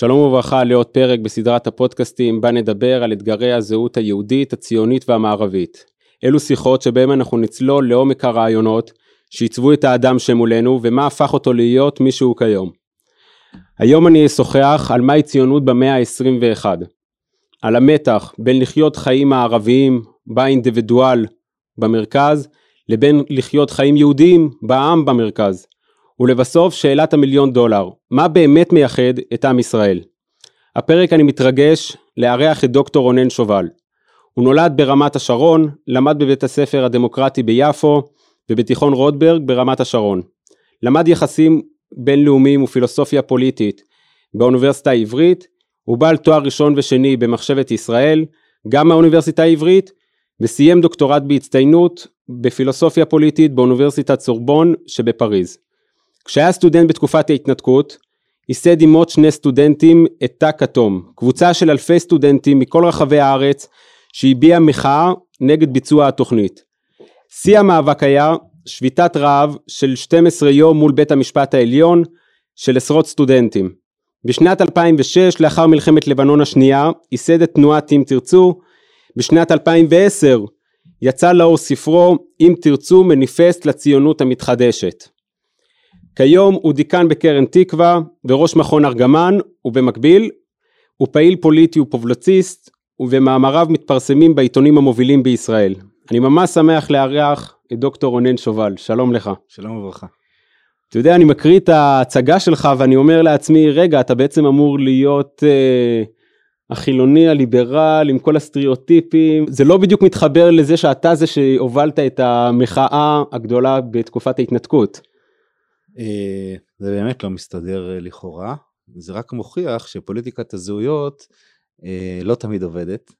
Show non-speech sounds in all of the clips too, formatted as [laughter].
שלום וברכה לעוד פרק בסדרת הפודקאסטים בה נדבר על אתגרי הזהות היהודית, הציונית והמערבית. אלו שיחות שבהם אנחנו נצלול לעומק הרעיונות שעיצבו את האדם שמולנו ומה הפך אותו להיות מי שהוא כיום. היום אני אשוחח על מהי ציונות במאה ה-21. על המתח בין לחיות חיים מערביים באינדיבידואל במרכז לבין לחיות חיים יהודיים בעם במרכז. ולבסוף שאלת המיליון דולר, מה באמת מייחד את עם ישראל? הפרק אני מתרגש לארח את דוקטור רונן שובל. הוא נולד ברמת השרון, למד בבית הספר הדמוקרטי ביפו ובתיכון רוטברג ברמת השרון. למד יחסים בינלאומיים ופילוסופיה פוליטית באוניברסיטה העברית, הוא בעל תואר ראשון ושני במחשבת ישראל, גם מהאוניברסיטה העברית, וסיים דוקטורט בהצטיינות בפילוסופיה פוליטית באוניברסיטת סורבון שבפריז. כשהיה סטודנט בתקופת ההתנתקות, ייסד עם עוד שני סטודנטים את תא כתום, קבוצה של אלפי סטודנטים מכל רחבי הארץ שהביעה מחאה נגד ביצוע התוכנית. שיא המאבק היה שביתת רעב של 12 יום מול בית המשפט העליון של עשרות סטודנטים. בשנת 2006, לאחר מלחמת לבנון השנייה, ייסד את תנועת אם תרצו. בשנת 2010 יצא לאור ספרו אם תרצו מניפסט לציונות המתחדשת. כיום הוא דיקן בקרן תקווה וראש מכון ארגמן ובמקביל הוא פעיל פוליטי ופובלוציסט ובמאמריו מתפרסמים בעיתונים המובילים בישראל. אני ממש שמח לארח את דוקטור רונן שובל, שלום לך. שלום וברכה. אתה יודע, אני מקריא את ההצגה שלך ואני אומר לעצמי, רגע, אתה בעצם אמור להיות אה, החילוני, הליברל, עם כל הסטריאוטיפים. זה לא בדיוק מתחבר לזה שאתה זה שהובלת את המחאה הגדולה בתקופת ההתנתקות. אה, זה באמת לא מסתדר אה, לכאורה, זה רק מוכיח שפוליטיקת הזהויות אה, לא תמיד עובדת,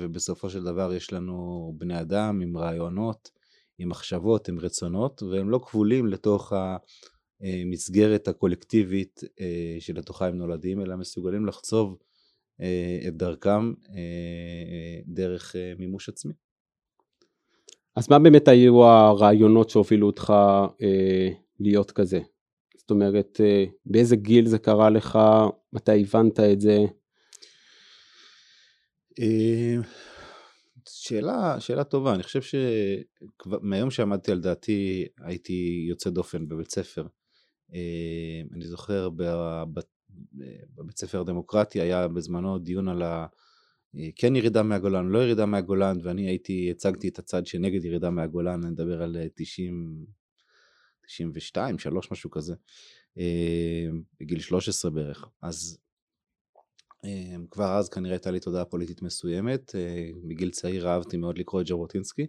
ובסופו של דבר יש לנו בני אדם עם רעיונות, עם מחשבות, עם רצונות, והם לא כבולים לתוך המסגרת הקולקטיבית שלתוכה הם נולדים, אלא מסוגלים לחצוב את דרכם דרך מימוש עצמי. אז מה באמת היו הרעיונות שהובילו אותך להיות כזה? זאת אומרת, אה, באיזה גיל זה קרה לך? מתי הבנת את זה? אה, שאלה, שאלה טובה, אני חושב שמהיום שעמדתי על דעתי הייתי יוצא דופן בבית ספר. אה, אני זוכר בבית ספר הדמוקרטי היה בזמנו דיון על ה... כן ירידה מהגולן, לא ירידה מהגולן, ואני הייתי, הצגתי את הצד שנגד ירידה מהגולן, אני מדבר על 90, 92, 3, משהו כזה, אה, בגיל 13 בערך. אז אה, כבר אז כנראה הייתה לי תודעה פוליטית מסוימת, אה, מגיל צעיר אהבתי מאוד לקרוא את ז'בוטינסקי.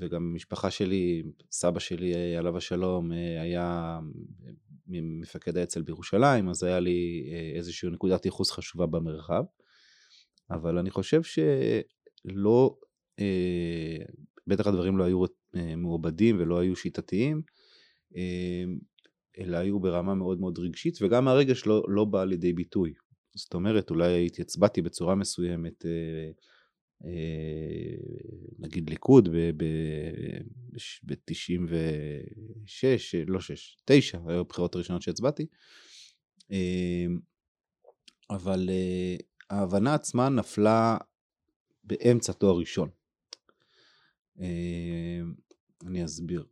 וגם משפחה שלי, סבא שלי עליו השלום היה מפקד האצ"ל בירושלים, אז היה לי איזושהי נקודת ייחוס חשובה במרחב. אבל אני חושב שלא בטח הדברים לא היו אה, מעובדים ולא היו שיטתיים, אה, אלא היו ברמה מאוד מאוד רגשית, וגם הרגש לא, לא בא לידי ביטוי. זאת אומרת, אולי התייצבתי בצורה מסוימת, אה, נגיד ליכוד ב-96, לא 6, 9, היו הבחירות הראשונות שהצבעתי, אבל ההבנה עצמה נפלה באמצע תואר ראשון. אה, אני אסביר.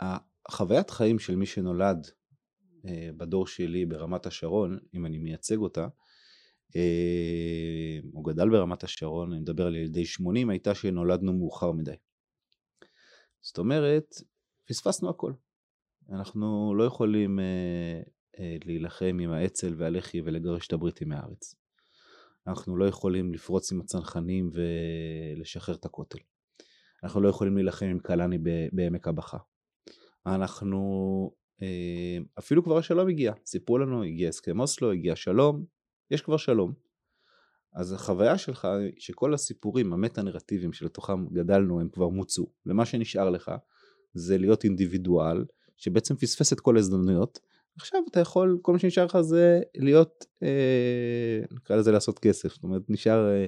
החוויית חיים של מי שנולד אה, בדור שלי ברמת השרון, אם אני מייצג אותה, אה, או גדל ברמת השרון, אני מדבר על ילדי 80, הייתה שנולדנו מאוחר מדי. זאת אומרת, פספסנו הכל. אנחנו לא יכולים להילחם עם האצ"ל והלח"י ולגרש את הבריטים מהארץ. אנחנו לא יכולים לפרוץ עם הצנחנים ולשחרר את הכותל. אנחנו לא יכולים להילחם עם קלאני בעמק הבכה. אנחנו, אה, אפילו כבר השלום הגיע, סיפרו לנו, הגיע הסכם אוסלו, הגיע שלום, יש כבר שלום. אז החוויה שלך, שכל הסיפורים, המטה-נרטיבים שלתוכם גדלנו, הם כבר מוצו, ומה שנשאר לך זה להיות אינדיבידואל, שבעצם פספס את כל ההזדמנויות, עכשיו אתה יכול, כל מה שנשאר לך זה להיות, אה, נקרא לזה לעשות כסף, זאת אומרת נשאר אה,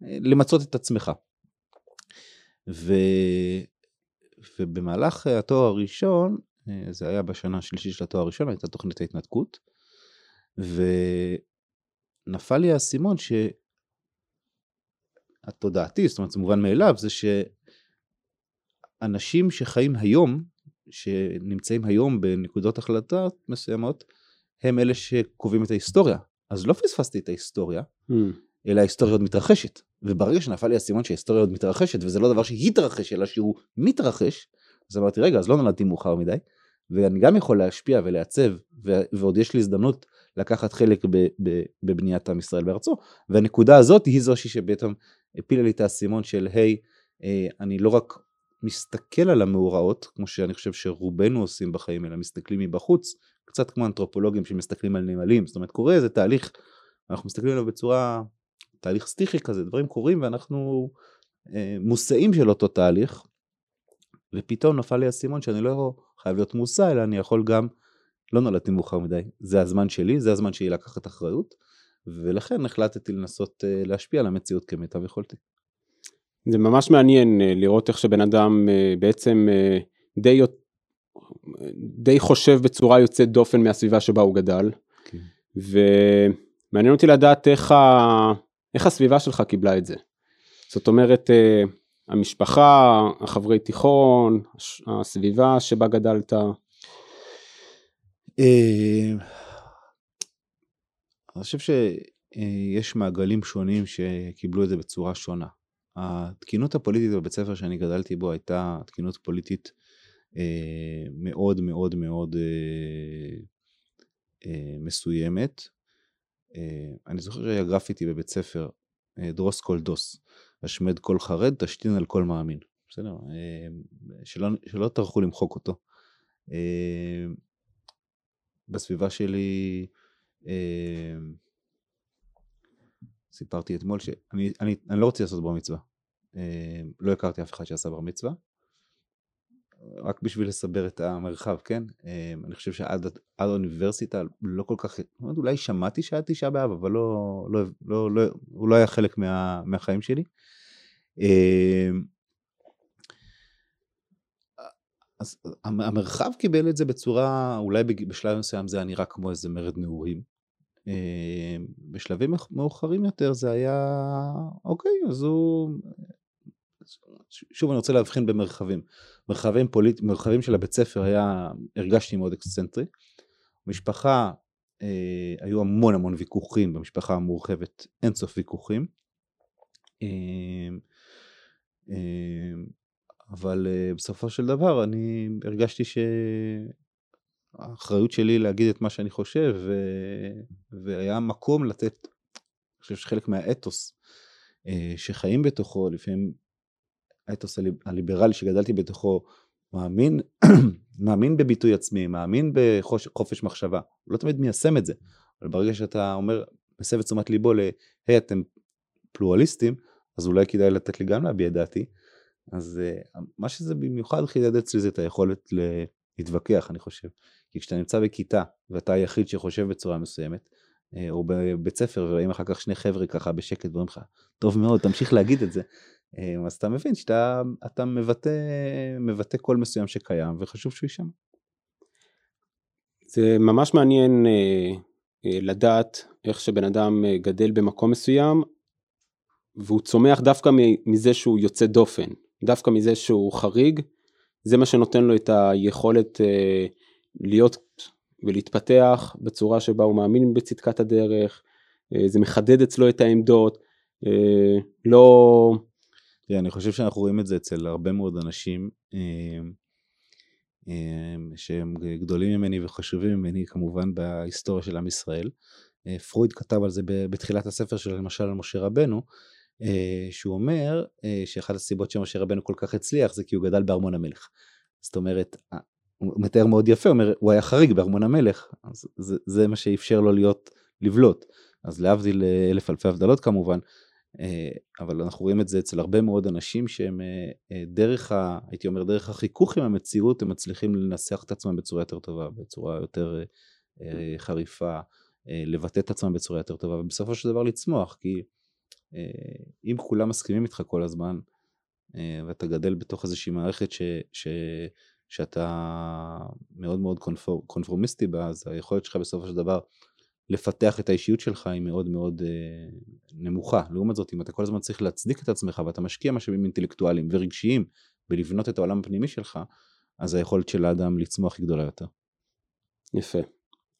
למצות את עצמך. ו... ובמהלך התואר הראשון אה, זה היה בשנה השלישית של התואר הראשון, הייתה תוכנית ההתנתקות, ונפל לי האסימון שהתודעתי, זאת אומרת זה מובן מאליו, זה שאנשים שחיים היום, שנמצאים היום בנקודות החלטה מסוימות, הם אלה שקובעים את ההיסטוריה. אז לא פספסתי את ההיסטוריה, mm. אלא ההיסטוריה עוד מתרחשת. וברגע שנפל לי הסימון שההיסטוריה עוד מתרחשת, וזה לא דבר שהתרחש, אלא שהוא מתרחש, אז אמרתי, רגע, אז לא נולדתי מאוחר מדי, ואני גם יכול להשפיע ולעצב, ו- ועוד יש לי הזדמנות לקחת חלק ב- ב- בבניית עם ישראל בארצו, והנקודה הזאת היא זו שבעצם הפילה לי את האסימון של, היי, hey, אה, אני לא רק מסתכל על המאורעות, כמו שאני חושב שרובנו עושים בחיים, אלא מסתכלים מבחוץ, קצת כמו אנתרופולוגים שמסתכלים על נמלים, זאת אומרת קורה איזה תהליך, אנחנו מסתכלים עליו בצורה, תהליך סטיחי כזה, דברים קורים ואנחנו אה, מושאים של אותו תהליך, ופתאום נפל לי האסימון שאני לא חייב להיות מושא, אלא אני יכול גם, לא נולדתי מאוחר מדי, זה הזמן שלי, זה הזמן שלי לקחת אחריות, ולכן החלטתי לנסות אה, להשפיע על המציאות כמיטב יכולתי. זה ממש מעניין אה, לראות איך שבן אדם אה, בעצם אה, די, די חושב בצורה יוצאת דופן מהסביבה שבה הוא גדל. כן. ומעניין אותי לדעת איך, ה... איך הסביבה שלך קיבלה את זה. זאת אומרת, המשפחה, החברי תיכון, הסביבה שבה גדלת. אני חושב שיש מעגלים שונים שקיבלו את זה בצורה שונה. התקינות הפוליטית בבית ספר שאני גדלתי בו הייתה תקינות פוליטית אה, מאוד מאוד מאוד אה, אה, מסוימת. אה, אני זוכר שהיה גרפיטי בבית ספר, אה, דרוס כל דוס, השמד כל חרד, תשתין על כל מאמין. בסדר? אה, שלא, שלא טרחו למחוק אותו. בסביבה שלי, סיפרתי אתמול שאני אני, אני לא רוצה לעשות בר מצווה. לא הכרתי אף אחד שעשה בר מצווה. רק בשביל לסבר את המרחב, כן? אה, אני חושב שעד האוניברסיטה לא כל כך, אולי שמעתי שהיה תשעה באב, אבל לא, לא, לא, לא, הוא לא היה חלק מה, מהחיים שלי. אה, אז המרחב קיבל את זה בצורה, אולי בשלב מסוים זה היה נראה כמו איזה מרד נעורים. אה, בשלבים מאוחרים יותר זה היה, אוקיי, אז הוא... שוב אני רוצה להבחין במרחבים. מרחבים פוליט... מרחבים של הבית ספר היה, הרגשתי מאוד אקסצנטרי. משפחה, אה, היו המון המון ויכוחים במשפחה המורחבת, אין סוף ויכוחים. אה, אה, אבל אה, בסופו של דבר אני הרגשתי ש... האחריות שלי להגיד את מה שאני חושב, ו... והיה מקום לתת, אני חושב שחלק מהאתוס אה, שחיים בתוכו, לפעמים האתוס הליברלי שגדלתי בתוכו, מאמין, [clears throat] מאמין בביטוי עצמי, מאמין בחופש מחשבה, הוא לא תמיד מיישם את זה, אבל ברגע שאתה אומר, מסב את תשומת ליבו ל, היי אתם פלורליסטים, אז אולי כדאי לתת לי גם להביע דעתי, אז uh, מה שזה במיוחד חידד אצלי זה את היכולת להתווכח אני חושב, כי כשאתה נמצא בכיתה ואתה היחיד שחושב בצורה מסוימת, אה, או בבית ספר ורואים אחר כך שני חבר'ה ככה בשקט ואומרים לך, טוב מאוד, תמשיך להגיד את זה, אה, אז אתה מבין שאתה אתה מבטא, מבטא קול מסוים שקיים וחשוב שהוא יישמע. זה ממש מעניין אה, לדעת איך שבן אדם גדל במקום מסוים והוא צומח דווקא מזה שהוא יוצא דופן, דווקא מזה שהוא חריג, זה מה שנותן לו את היכולת להיות ולהתפתח בצורה שבה הוא מאמין בצדקת הדרך, אה, זה מחדד אצלו את העמדות, אה, לא... Yeah, אני חושב שאנחנו רואים את זה אצל הרבה מאוד אנשים אה, שהם גדולים ממני וחשובים ממני כמובן בהיסטוריה של עם ישראל. פרויד כתב על זה בתחילת הספר שלו למשל על משה רבנו, שהוא אומר שאחת הסיבות שמשה רבנו כל כך הצליח זה כי הוא גדל בארמון המלך. זאת אומרת, הוא מתאר מאוד יפה, הוא אומר, הוא היה חריג בארמון המלך, אז זה, זה מה שאפשר לו להיות, לבלוט. אז להבדיל אלף אלפי הבדלות כמובן, אה, אבל אנחנו רואים את זה אצל הרבה מאוד אנשים שהם אה, אה, דרך, ה, הייתי אומר, דרך החיכוך עם המציאות, הם מצליחים לנסח את עצמם בצורה יותר טובה, בצורה יותר חריפה, לבטא את עצמם בצורה יותר טובה, ובסופו של דבר לצמוח, כי אם כולם מסכימים איתך כל הזמן, ואתה גדל בתוך איזושהי מערכת ש, ש, שאתה מאוד מאוד קונפור, קונפורמיסטי בה, אז היכולת שלך בסופו של דבר לפתח את האישיות שלך היא מאוד מאוד אה, נמוכה. לעומת זאת, אם אתה כל הזמן צריך להצדיק את עצמך ואתה משקיע משאבים אינטלקטואליים ורגשיים בלבנות את העולם הפנימי שלך, אז היכולת של האדם לצמוח היא גדולה יותר. יפה.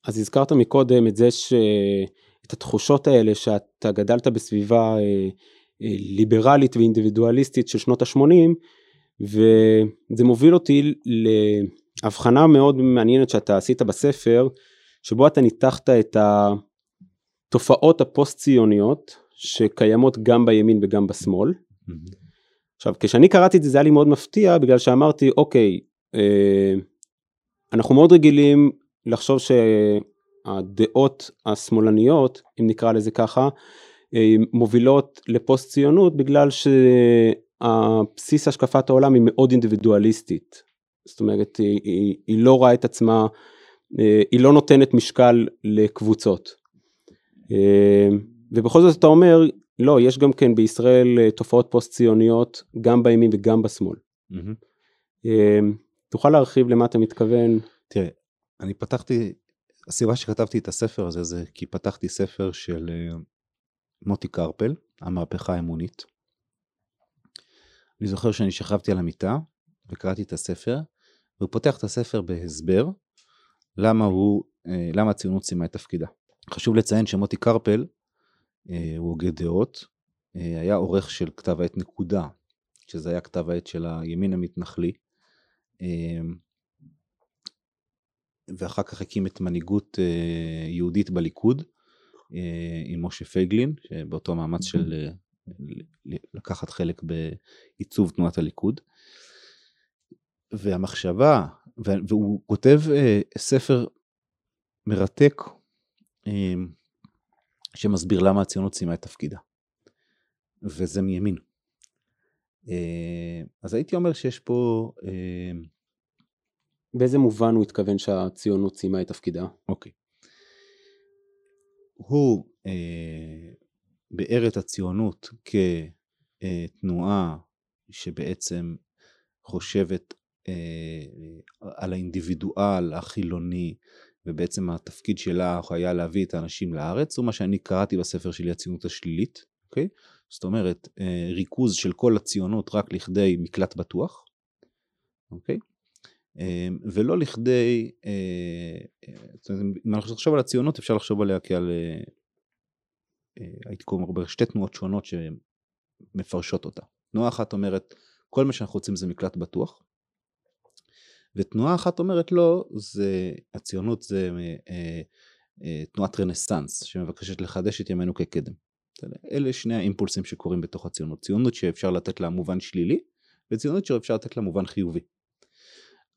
אז הזכרת מקודם את זה ש... את התחושות האלה שאתה גדלת בסביבה אה, אה, ליברלית ואינדיבידואליסטית של שנות ה-80, וזה מוביל אותי להבחנה מאוד מעניינת שאתה עשית בספר, שבו אתה ניתחת את התופעות הפוסט-ציוניות שקיימות גם בימין וגם בשמאל. Mm-hmm. עכשיו, כשאני קראתי את זה, זה היה לי מאוד מפתיע, בגלל שאמרתי, אוקיי, אה, אנחנו מאוד רגילים לחשוב שהדעות השמאלניות, אם נקרא לזה ככה, אה, מובילות לפוסט ציונות בגלל שהבסיס השקפת העולם היא מאוד אינדיבידואליסטית. זאת אומרת, היא, היא, היא לא רואה את עצמה, היא לא נותנת משקל לקבוצות. אה, ובכל זאת אתה אומר, לא, יש גם כן בישראל תופעות פוסט ציוניות גם בימין וגם בשמאל. Mm-hmm. תוכל להרחיב למה אתה מתכוון? תראה, אני פתחתי, הסיבה שכתבתי את הספר הזה זה כי פתחתי ספר של מוטי קרפל, המהפכה האמונית. אני זוכר שאני שכבתי על המיטה וקראתי את הספר, והוא פותח את הספר בהסבר למה הוא, אה, למה הציונות סיימה את תפקידה. חשוב לציין שמוטי קרפל אה, הוא הוגה דעות, אה, היה עורך של כתב העת נקודה, שזה היה כתב העת של הימין המתנחלי, ואחר כך הקים את מנהיגות יהודית בליכוד, עם משה פייגלין, שבאותו מאמץ של אה, לקחת חלק בעיצוב תנועת הליכוד. והמחשבה, והוא כותב אה, ספר מרתק שמסביר למה הציונות סיימה את תפקידה. וזה מימין. אז הייתי אומר שיש פה... באיזה מובן הוא התכוון שהציונות סיימה את תפקידה? אוקיי. הוא אה, ביאר את הציונות כתנועה שבעצם חושבת אה, על האינדיבידואל החילוני ובעצם התפקיד שלה היה להביא את האנשים לארץ, הוא מה שאני קראתי בספר שלי הציונות השלילית, אוקיי? זאת אומרת אה, ריכוז של כל הציונות רק לכדי מקלט בטוח, אוקיי? אמ, ולא לכדי, אה, אה, אם אנחנו נחשוב על הציונות אפשר לחשוב עליה כעל, אה, הייתי קורא הרבה שתי תנועות שונות שמפרשות אותה. תנועה אחת אומרת כל מה שאנחנו רוצים זה מקלט בטוח, ותנועה אחת אומרת לא, זה, הציונות זה תנועת רנסאנס שמבקשת לחדש את ימינו כקדם. אלה שני האימפולסים שקורים בתוך הציונות. ציונות שאפשר לתת לה מובן שלילי, וציונות שאפשר לתת לה מובן חיובי.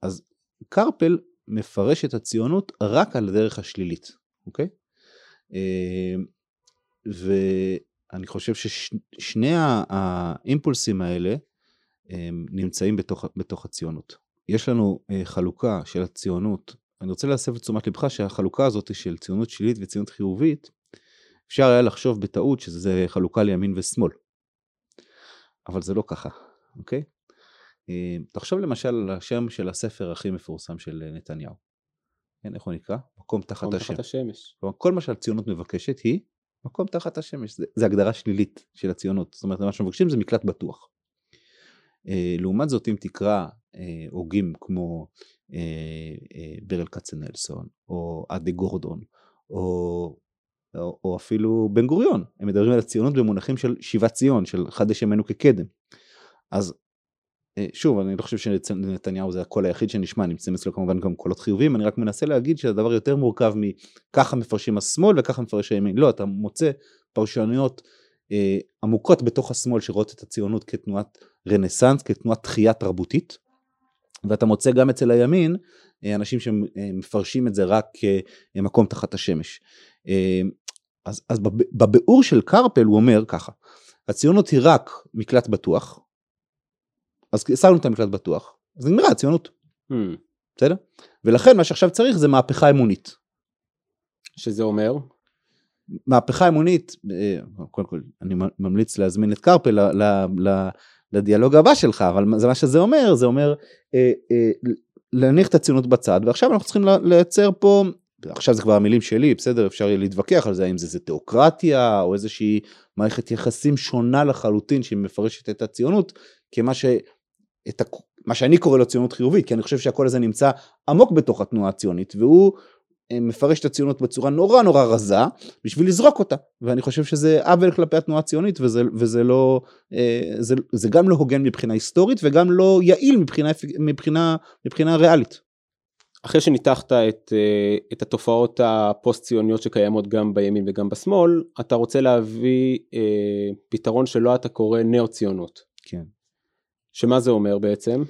אז קרפל מפרש את הציונות רק על הדרך השלילית, אוקיי? אמ, ואני חושב ששני האימפולסים האלה נמצאים בתוך, בתוך הציונות. יש לנו אה, חלוקה של הציונות, אני רוצה להסב את תשומת לבך שהחלוקה הזאת של ציונות שלילית וציונות חיובית, אפשר היה לחשוב בטעות שזה חלוקה לימין ושמאל. אבל זה לא ככה, אוקיי? אה, תחשוב למשל על השם של הספר הכי מפורסם של אה, נתניהו. כן, איך הוא נקרא? מקום תחת השמש. תחת השמש. כל מה שהציונות מבקשת היא מקום תחת השמש. זה, זה הגדרה שלילית של הציונות. זאת אומרת, מה שמבקשים זה מקלט בטוח. לעומת זאת, אם תקרא הוגים כמו ברל כצנלסון, או אדי גורדון, או, או, או אפילו בן גוריון, הם מדברים על הציונות במונחים של שיבת ציון, של חדש ימינו כקדם. אז אה, שוב, אני לא חושב שנתניהו זה הקול היחיד שנשמע, נמצאים אצלו כמובן גם קולות חיוביים, אני רק מנסה להגיד שהדבר יותר מורכב מככה מפרשים השמאל וככה מפרש הימין. לא, אתה מוצא פרשנויות אה, עמוקות בתוך השמאל שרואות את הציונות כתנועת רנסאנס, כתנועת תחייה תרבותית, ואתה מוצא גם אצל הימין אה, אנשים שמפרשים את זה רק כמקום תחת השמש. אה, אז, אז בביאור של קרפל הוא אומר ככה, הציונות היא רק מקלט בטוח, אז שמנו את המקלט בטוח, אז נגמרה הציונות. Hmm. בסדר? ולכן מה שעכשיו צריך זה מהפכה אמונית. שזה אומר? מהפכה אמונית, אה, קודם כל אני ממליץ להזמין את קרפל לדיאלוג הבא שלך, אבל זה מה שזה אומר, זה אומר אה, אה, להניח את הציונות בצד, ועכשיו אנחנו צריכים לייצר פה, עכשיו זה כבר המילים שלי, בסדר, אפשר יהיה להתווכח על זה, האם זה, זה תיאוקרטיה, או איזושהי מערכת יחסים שונה לחלוטין שמפרשת את הציונות, כמה ש... את ה... מה שאני קורא לו ציונות חיובית, כי אני חושב שהכל הזה נמצא עמוק בתוך התנועה הציונית, והוא מפרש את הציונות בצורה נורא נורא רזה בשביל לזרוק אותה ואני חושב שזה עוול כלפי התנועה הציונית וזה, וזה לא אה, זה, זה גם לא הוגן מבחינה היסטורית וגם לא יעיל מבחינה, מבחינה, מבחינה ריאלית. אחרי שניתחת את, אה, את התופעות הפוסט ציוניות שקיימות גם בימין וגם בשמאל אתה רוצה להביא אה, פתרון שלא אתה קורא נאו ציונות. כן. שמה זה אומר בעצם?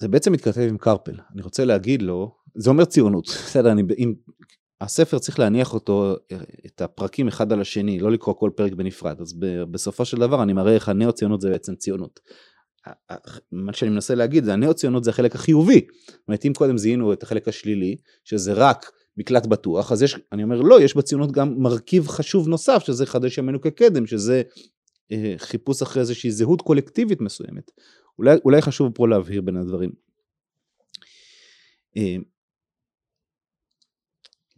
זה בעצם מתכתב עם קרפל אני רוצה להגיד לו זה אומר ציונות, בסדר, אני, אם, הספר צריך להניח אותו, את הפרקים אחד על השני, לא לקרוא כל פרק בנפרד, אז בסופו של דבר אני מראה איך הנאו ציונות זה בעצם ציונות. מה שאני מנסה להגיד זה הנאו ציונות זה החלק החיובי, זאת אומרת אם קודם זיהינו את החלק השלילי, שזה רק מקלט בטוח, אז יש, אני אומר לא, יש בציונות גם מרכיב חשוב נוסף, שזה חדש ימינו כקדם, שזה אה, חיפוש אחרי איזושהי זהות קולקטיבית מסוימת. אולי, אולי חשוב פה להבהיר בין הדברים. אה,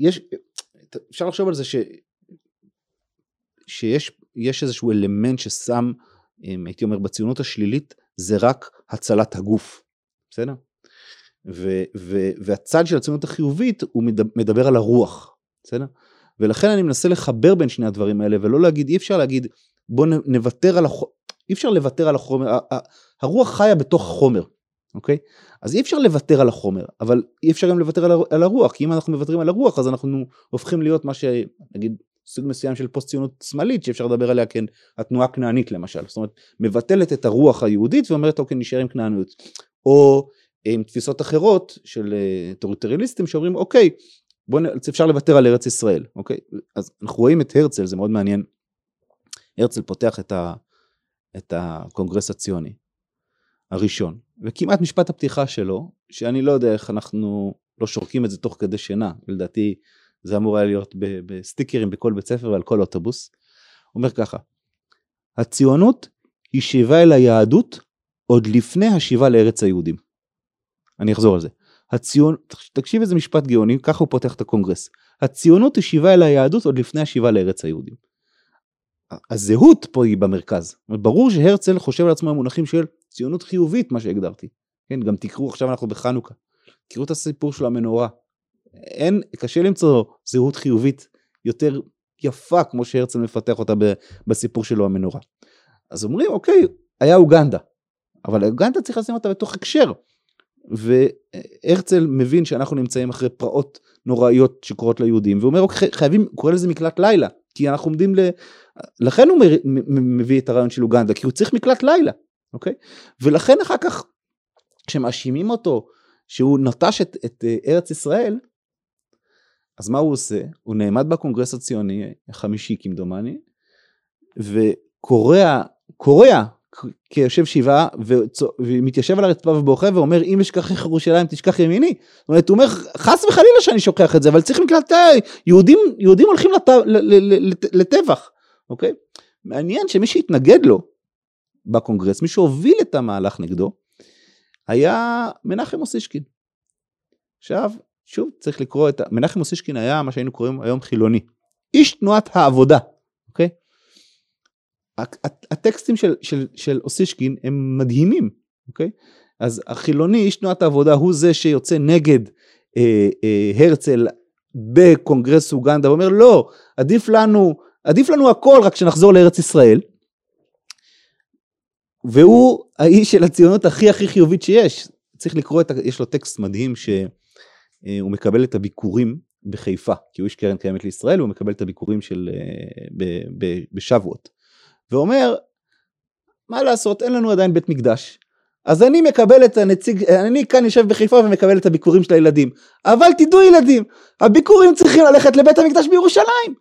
יש, אפשר לחשוב על זה ש, שיש יש איזשהו אלמנט ששם, הייתי אומר, בציונות השלילית, זה רק הצלת הגוף, בסדר? ו, ו, והצד של הציונות החיובית הוא מדבר על הרוח, בסדר? ולכן אני מנסה לחבר בין שני הדברים האלה ולא להגיד, אי אפשר להגיד בוא נוותר על החומר, אי אפשר לוותר על החומר, הרוח חיה בתוך החומר, אוקיי? אז אי אפשר לוותר על החומר, אבל אי אפשר גם לוותר על הרוח, כי אם אנחנו מוותרים על הרוח אז אנחנו הופכים להיות מה שנגיד סוג מסוים של פוסט ציונות שמאלית שאפשר לדבר עליה כן התנועה הכנענית למשל, זאת אומרת מבטלת את הרוח היהודית ואומרת אוקיי נשאר עם כנעניות, או עם תפיסות אחרות של אה, טוריטריאליסטים שאומרים אוקיי בוא נ... אפשר לוותר על ארץ ישראל, אוקיי? אז אנחנו רואים את הרצל, זה מאוד מעניין, הרצל פותח את, ה... את הקונגרס הציוני הראשון, וכמעט משפט הפתיחה שלו, שאני לא יודע איך אנחנו לא שורקים את זה תוך כדי שינה, לדעתי זה אמור היה להיות בסטיקרים בכל בית ספר ועל כל אוטובוס, אומר ככה, הציונות היא שיבה אל היהדות עוד לפני השיבה לארץ היהודים. אני אחזור על זה. הציון, תקשיב איזה משפט גאוני, ככה הוא פותח את הקונגרס. הציונות היא שיבה אל היהדות עוד לפני השיבה לארץ היהודים. הזהות פה היא במרכז. ברור שהרצל חושב על עצמו במונחים של ציונות חיובית מה שהגדרתי. כן, גם תקראו עכשיו אנחנו בחנוכה. תקראו את הסיפור של המנורה. אין, קשה למצוא זהות חיובית יותר יפה כמו שהרצל מפתח אותה בסיפור שלו המנורה. אז אומרים אוקיי, היה אוגנדה, אבל אוגנדה צריך לשים אותה בתוך הקשר. והרצל מבין שאנחנו נמצאים אחרי פרעות נוראיות שקורות ליהודים, ואומר אוקיי, חייבים, קורא לזה מקלט לילה, כי אנחנו עומדים ל... לכן הוא מביא את הרעיון של אוגנדה, כי הוא צריך מקלט לילה. אוקיי? ולכן אחר כך, כשמאשימים אותו שהוא נטש את, את אה, ארץ ישראל, אז מה הוא עושה? הוא נעמד בקונגרס הציוני, החמישי כמדומני, וקורע, קורע כיושב שבעה ומתיישב על הרצפה ובוכה ואומר אם אשכחך ירושלים תשכח ימיני. זאת אומרת הוא אומר חס וחלילה שאני שוכח את זה אבל צריך מקלט יהודים יהודים הולכים לט, לטבח אוקיי מעניין שמי שהתנגד לו בקונגרס, מי שהוביל את המהלך נגדו, היה מנחם אוסישקין. עכשיו, שוב צריך לקרוא את, מנחם אוסישקין היה מה שהיינו קוראים היום חילוני. איש תנועת העבודה, אוקיי? הטקסטים של, של, של אוסישקין הם מדהימים, אוקיי? אז החילוני, איש תנועת העבודה, הוא זה שיוצא נגד אה, אה, הרצל בקונגרס אוגנדה, ואומר לא, עדיף לנו, עדיף לנו הכל רק שנחזור לארץ ישראל. והוא האיש של הציונות הכי הכי חיובית שיש. צריך לקרוא את. יש לו טקסט מדהים שהוא אה, מקבל את הביקורים בחיפה, כי הוא איש קרן קיימת לישראל, הוא מקבל את הביקורים של, אה, בשבועות. ואומר, מה לעשות, אין לנו עדיין בית מקדש. אז אני מקבל את הנציג, אני כאן יושב בחיפה ומקבל את הביקורים של הילדים. אבל תדעו ילדים, הביקורים צריכים ללכת לבית המקדש בירושלים.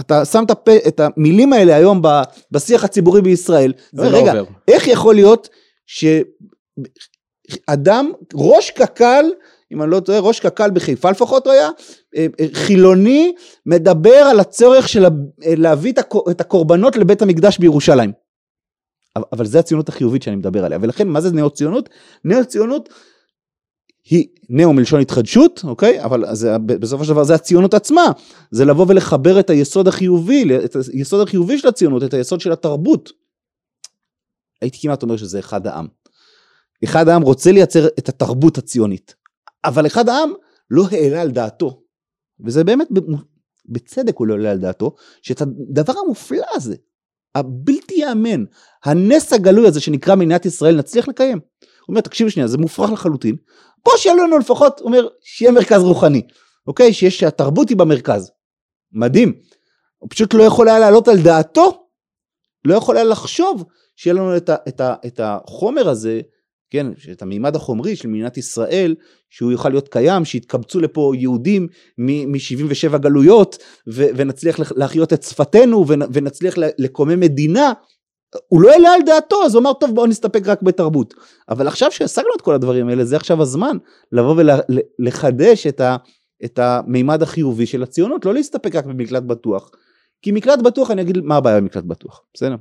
אתה שם את, הפ... את המילים האלה היום בשיח הציבורי בישראל, זה לא רגע, עובר. איך יכול להיות שאדם, ראש קק"ל, אם אני לא טועה, ראש קק"ל בחיפה לפחות הוא היה, אה, אה, חילוני, מדבר על הצורך של להביא את הקורבנות לבית המקדש בירושלים. אבל זה הציונות החיובית שאני מדבר עליה, ולכן מה זה נאו-ציונות? נאו-ציונות היא נאו מלשון התחדשות, אוקיי? אבל זה, בסופו של דבר זה הציונות עצמה, זה לבוא ולחבר את היסוד החיובי, את היסוד החיובי של הציונות, את היסוד של התרבות. הייתי כמעט אומר שזה אחד העם. אחד העם רוצה לייצר את התרבות הציונית, אבל אחד העם לא העלה על דעתו, וזה באמת בצדק הוא לא העלה על דעתו, שאת הדבר המופלא הזה, הבלתי ייאמן, הנס הגלוי הזה שנקרא מדינת ישראל נצליח לקיים. הוא אומר תקשיבו שנייה זה מופרך לחלוטין, פה שיהיה לנו לפחות, הוא אומר שיהיה מרכז רוחני, אוקיי? שיש, שהתרבות היא במרכז. מדהים. הוא פשוט לא יכול היה לעלות על דעתו, לא יכול היה לחשוב שיהיה לנו את, ה, את, ה, את החומר הזה כן, את המימד החומרי של מדינת ישראל, שהוא יוכל להיות קיים, שיתקבצו לפה יהודים מ-77 גלויות, ו- ונצליח להחיות את שפתנו, ונצליח לקומם מדינה, הוא לא העלה על דעתו, אז הוא אמר, טוב, בואו נסתפק רק בתרבות. אבל עכשיו שהשגנו את כל הדברים האלה, זה עכשיו הזמן לבוא ולחדש את, ה- את המימד החיובי של הציונות, לא להסתפק רק במקלט בטוח. כי מקלט בטוח, אני אגיד מה הבעיה במקלט בטוח, בסדר?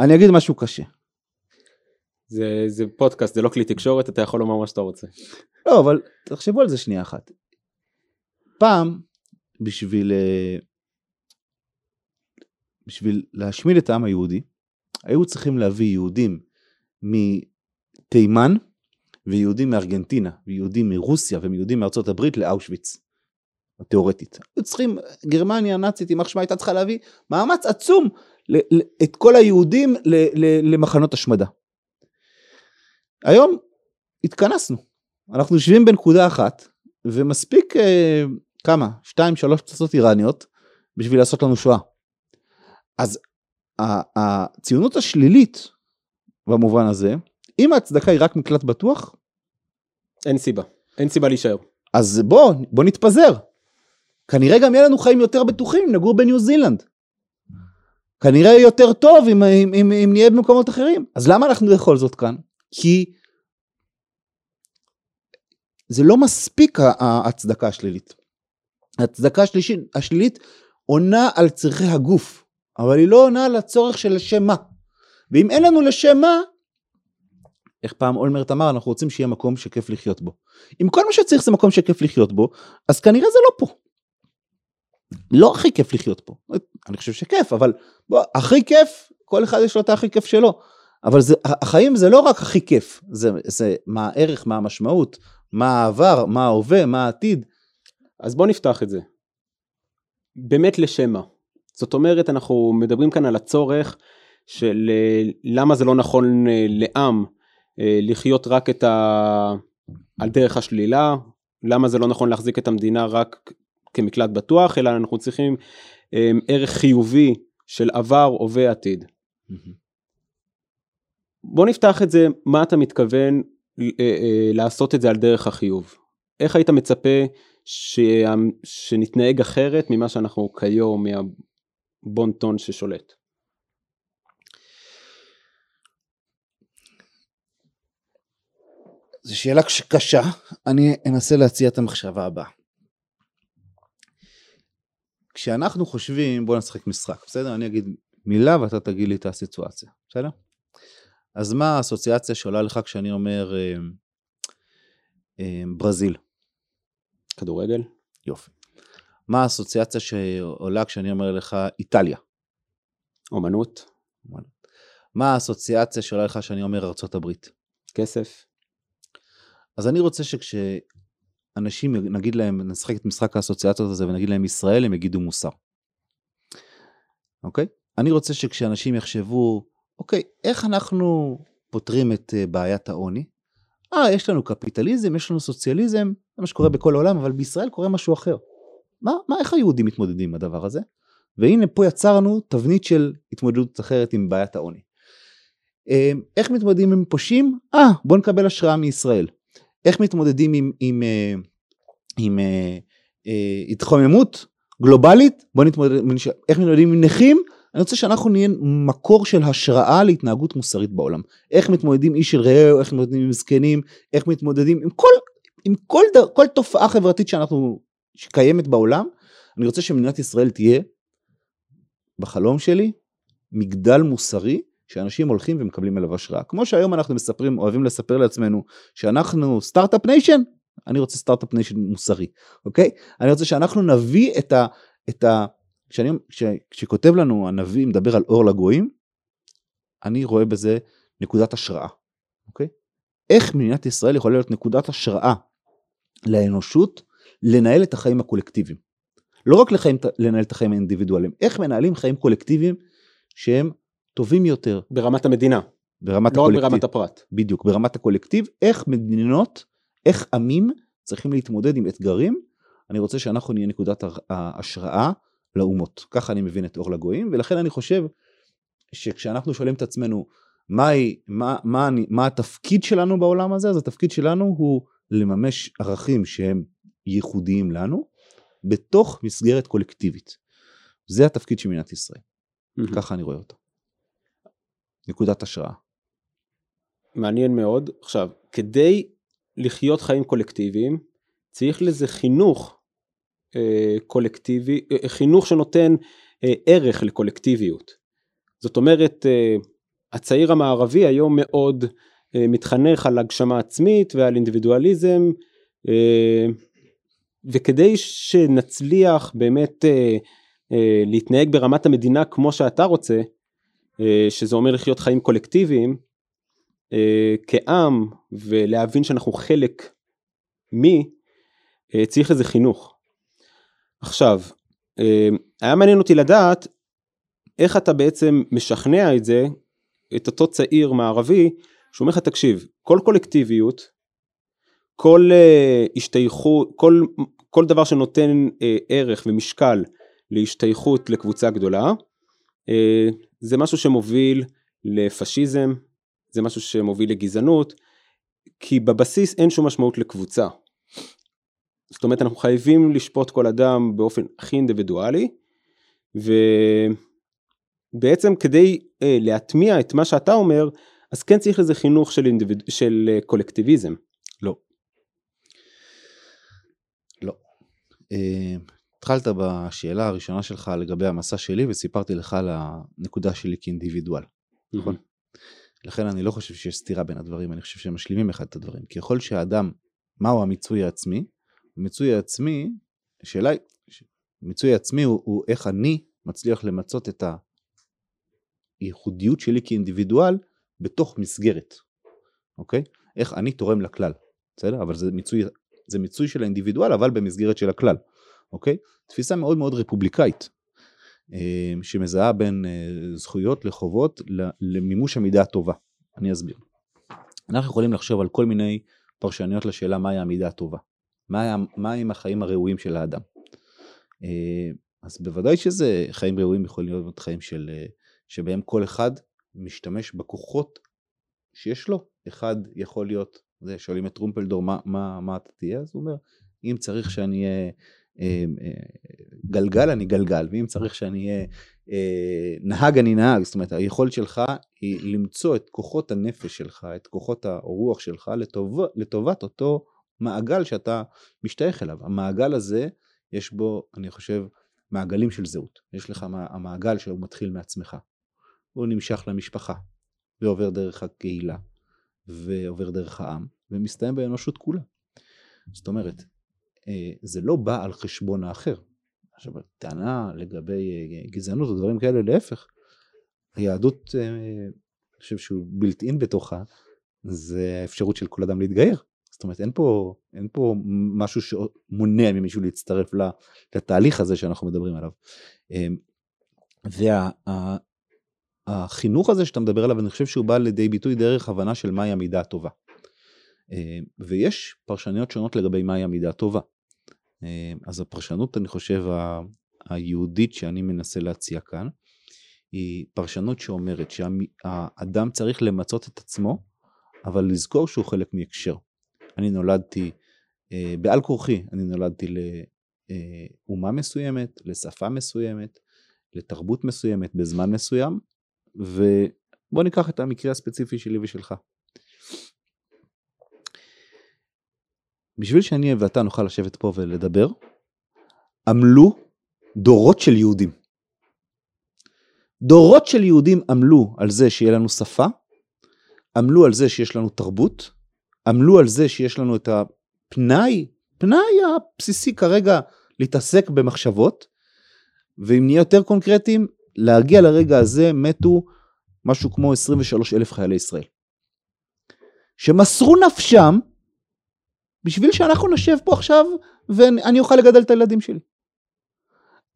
אני אגיד משהו קשה. זה, זה פודקאסט, זה לא כלי תקשורת, אתה יכול לומר מה שאתה רוצה. לא, אבל תחשבו על זה שנייה אחת. פעם, בשביל, אה, בשביל להשמיד את העם היהודי, היו צריכים להביא יהודים מתימן, ויהודים מארגנטינה, ויהודים מרוסיה, ויהודים מארצות הברית לאושוויץ. התיאורטית. היו צריכים, גרמניה הנאצית, יימח שמה הייתה צריכה להביא מאמץ עצום את כל היהודים למחנות השמדה. היום התכנסנו, אנחנו יושבים בנקודה אחת ומספיק אה, כמה, שתיים שלוש פצצות איראניות בשביל לעשות לנו שואה. אז הציונות השלילית במובן הזה, אם ההצדקה היא רק מקלט בטוח, אין סיבה, אין סיבה להישאר. אז בוא, בוא נתפזר. כנראה גם יהיה לנו חיים יותר בטוחים אם נגור בניו זילנד. כנראה יותר טוב אם, אם, אם, אם נהיה במקומות אחרים. אז למה אנחנו בכל זאת כאן? כי זה לא מספיק ההצדקה השלילית. ההצדקה השלישית, השלילית עונה על צרכי הגוף, אבל היא לא עונה על הצורך של לשם מה. ואם אין לנו לשם מה, איך פעם אולמרט אמר, אנחנו רוצים שיהיה מקום שכיף לחיות בו. אם כל מה שצריך זה מקום שכיף לחיות בו, אז כנראה זה לא פה. לא הכי כיף לחיות פה. אני חושב שכיף, אבל בוא, הכי כיף, כל אחד יש לו את הכי כיף שלו. אבל זה, החיים זה לא רק הכי כיף, זה, זה מה הערך, מה המשמעות, מה העבר, מה ההווה, מה העתיד. אז בוא נפתח את זה. באמת לשם מה. זאת אומרת, אנחנו מדברים כאן על הצורך של אה, למה זה לא נכון אה, לעם אה, לחיות רק את ה... על דרך השלילה, למה זה לא נכון להחזיק את המדינה רק כמקלט בטוח, אלא אנחנו צריכים um, ערך חיובי של עבר, הווה, עתיד. Mm-hmm. בוא נפתח את זה, מה אתה מתכוון uh, uh, לעשות את זה על דרך החיוב? איך היית מצפה ש... שנתנהג אחרת ממה שאנחנו כיום, מהבון טון ששולט? זו שאלה קשה, אני אנסה להציע את המחשבה הבאה. כשאנחנו חושבים, בוא נשחק משחק, בסדר? אני אגיד מילה ואתה תגיד לי את הסיטואציה, בסדר? אז מה האסוציאציה שעולה לך כשאני אומר אה, אה, ברזיל? כדורגל? יופי. מה האסוציאציה שעולה כשאני אומר לך איטליה? אומנות. מה האסוציאציה שעולה לך כשאני אומר ארצות הברית? כסף. אז אני רוצה שכש... אנשים, נגיד להם, נשחק את משחק האסוציאציות הזה ונגיד להם ישראל, הם יגידו מוסר. אוקיי? אני רוצה שכשאנשים יחשבו, אוקיי, איך אנחנו פותרים את uh, בעיית העוני? אה, יש לנו קפיטליזם, יש לנו סוציאליזם, זה מה שקורה בכל העולם, אבל בישראל קורה משהו אחר. מה, מה, איך היהודים מתמודדים עם הדבר הזה? והנה פה יצרנו תבנית של התמודדות אחרת עם בעיית העוני. אה, איך מתמודדים עם פושעים? אה, בואו נקבל השראה מישראל. איך מתמודדים עם, עם, אה, עם, עם אה, אה, התחממות גלובלית, בוא נתמודד, איך מתמודדים עם נכים, אני רוצה שאנחנו נהיה מקור של השראה להתנהגות מוסרית בעולם. איך מתמודדים איש של רעהו, איך מתמודדים עם זקנים, איך מתמודדים עם כל, עם כל, דר, כל תופעה חברתית שאנחנו, שקיימת בעולם, אני רוצה שמדינת ישראל תהיה בחלום שלי מגדל מוסרי שאנשים הולכים ומקבלים עליו השראה. כמו שהיום אנחנו מספרים, אוהבים לספר לעצמנו שאנחנו start-up nation, אני רוצה start-up nation מוסרי, אוקיי? אני רוצה שאנחנו נביא את ה... את ה כשאני, כש, כשכותב לנו הנביא מדבר על אור לגויים, אני רואה בזה נקודת השראה, אוקיי? איך מדינת ישראל יכולה להיות נקודת השראה לאנושות לנהל את החיים הקולקטיביים. לא רק לחיים, לנהל את החיים האינדיבידואליים, איך מנהלים חיים קולקטיביים שהם טובים יותר. ברמת המדינה. ברמת לא הקולקטיב. רק ברמת הפרט. בדיוק, ברמת הקולקטיב, איך מדינות, איך עמים צריכים להתמודד עם אתגרים. אני רוצה שאנחנו נהיה נקודת ההשראה לאומות. ככה אני מבין את אור לגויים, ולכן אני חושב שכשאנחנו שואלים את עצמנו מה, מה, מה, מה התפקיד שלנו בעולם הזה, אז התפקיד שלנו הוא לממש ערכים שהם ייחודיים לנו, בתוך מסגרת קולקטיבית. זה התפקיד של מדינת ישראל. Mm-hmm. ככה אני רואה אותו. נקודת השראה. מעניין מאוד. עכשיו, כדי לחיות חיים קולקטיביים, צריך לזה חינוך אה, קולקטיבי, אה, חינוך שנותן אה, ערך לקולקטיביות. זאת אומרת, הצעיר המערבי היום מאוד מתחנך על הגשמה עצמית ועל אינדיבידואליזם, וכדי שנצליח באמת להתנהג ברמת המדינה כמו שאתה רוצה, שזה אומר לחיות חיים קולקטיביים, אה, כעם ולהבין שאנחנו חלק מי, אה, צריך לזה חינוך. עכשיו, אה, היה מעניין אותי לדעת איך אתה בעצם משכנע את זה, את אותו צעיר מערבי, שאומר לך תקשיב, כל קולקטיביות, כל השתייכות, כל, כל דבר שנותן ערך ומשקל להשתייכות לקבוצה גדולה, זה משהו שמוביל לפשיזם, זה משהו שמוביל לגזענות, כי בבסיס אין שום משמעות לקבוצה. זאת אומרת אנחנו חייבים לשפוט כל אדם באופן הכי אינדיבידואלי, ובעצם כדי uh, להטמיע את מה שאתה אומר, אז כן צריך לזה חינוך של, אינדיביד... של uh, קולקטיביזם. לא. לא. Uh, התחלת בשאלה הראשונה שלך לגבי המסע שלי וסיפרתי לך על הנקודה שלי כאינדיבידואל, נכון? לכן אני לא חושב שיש סתירה בין הדברים, אני חושב שהם משלימים אחד את הדברים. כי יכול שהאדם, מהו המיצוי העצמי? המיצוי העצמי, השאלה היא, מיצוי העצמי הוא, הוא איך אני מצליח למצות את הייחודיות שלי כאינדיבידואל בתוך מסגרת, אוקיי? איך אני תורם לכלל, בסדר? אבל זה מיצוי, זה מיצוי של האינדיבידואל, אבל במסגרת של הכלל, אוקיי? תפיסה מאוד מאוד רפובליקאית, שמזהה בין זכויות לחובות למימוש המידה הטובה. אני אסביר. אנחנו יכולים לחשוב על כל מיני פרשנויות לשאלה מהי המידה הטובה. מהם מה החיים הראויים של האדם. אז בוודאי שזה חיים ראויים יכולים להיות חיים של, שבהם כל אחד משתמש בכוחות שיש לו. אחד יכול להיות, שואלים את טרומפלדור מה, מה, מה אתה תהיה, אז הוא אומר, אם צריך שאני אהיה אה, גלגל אני גלגל, ואם צריך שאני אהיה אה, נהג אני נהג, זאת אומרת היכולת שלך היא למצוא את כוחות הנפש שלך, את כוחות הרוח שלך לטוב, לטובת אותו מעגל שאתה משתייך אליו. המעגל הזה יש בו אני חושב מעגלים של זהות, יש לך המעגל שהוא מתחיל מעצמך, הוא נמשך למשפחה ועובר דרך הקהילה ועובר דרך העם ומסתיים באנושות כולה. זאת אומרת אה, זה לא בא על חשבון האחר. עכשיו, טענה לגבי אה, גזענות או דברים כאלה, להפך, היהדות, אה, אני חושב שהוא בלט אין בתוכה, זה האפשרות של כל אדם להתגייר. זאת אומרת, אין פה, אין פה משהו שמונע ממישהו להצטרף לתהליך הזה שאנחנו מדברים עליו. והחינוך וה, הזה שאתה מדבר עליו, אני חושב שהוא בא לידי ביטוי דרך הבנה של מהי המידה הטובה. ויש פרשניות שונות לגבי מהי המידה הטובה. אה, אז הפרשנות, אני חושב, היהודית שאני מנסה להציע כאן, היא פרשנות שאומרת שהאדם צריך למצות את עצמו, אבל לזכור שהוא חלק מהקשר. אני נולדתי, אה, בעל כורחי, אני נולדתי לאומה מסוימת, לשפה מסוימת, לתרבות מסוימת, בזמן מסוים, ובוא ניקח את המקרה הספציפי שלי ושלך. בשביל שאני ואתה נוכל לשבת פה ולדבר, עמלו דורות של יהודים. דורות של יהודים עמלו על זה שיהיה לנו שפה, עמלו על זה שיש לנו תרבות, עמלו על זה שיש לנו את הפנאי, פנאי הבסיסי כרגע להתעסק במחשבות, ואם נהיה יותר קונקרטיים, להגיע לרגע הזה מתו משהו כמו 23 אלף חיילי ישראל. שמסרו נפשם בשביל שאנחנו נשב פה עכשיו ואני אוכל לגדל את הילדים שלי.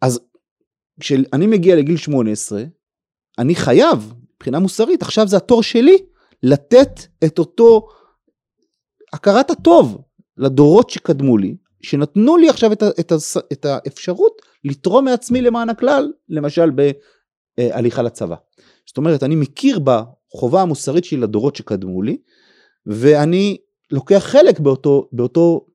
אז כשאני מגיע לגיל 18, אני חייב, מבחינה מוסרית, עכשיו זה התור שלי לתת את אותו הכרת הטוב לדורות שקדמו לי, שנתנו לי עכשיו את, ה, את, ה, את האפשרות לתרום מעצמי למען הכלל, למשל בהליכה לצבא. זאת אומרת, אני מכיר בחובה המוסרית שלי לדורות שקדמו לי, ואני לוקח חלק באותו, באותו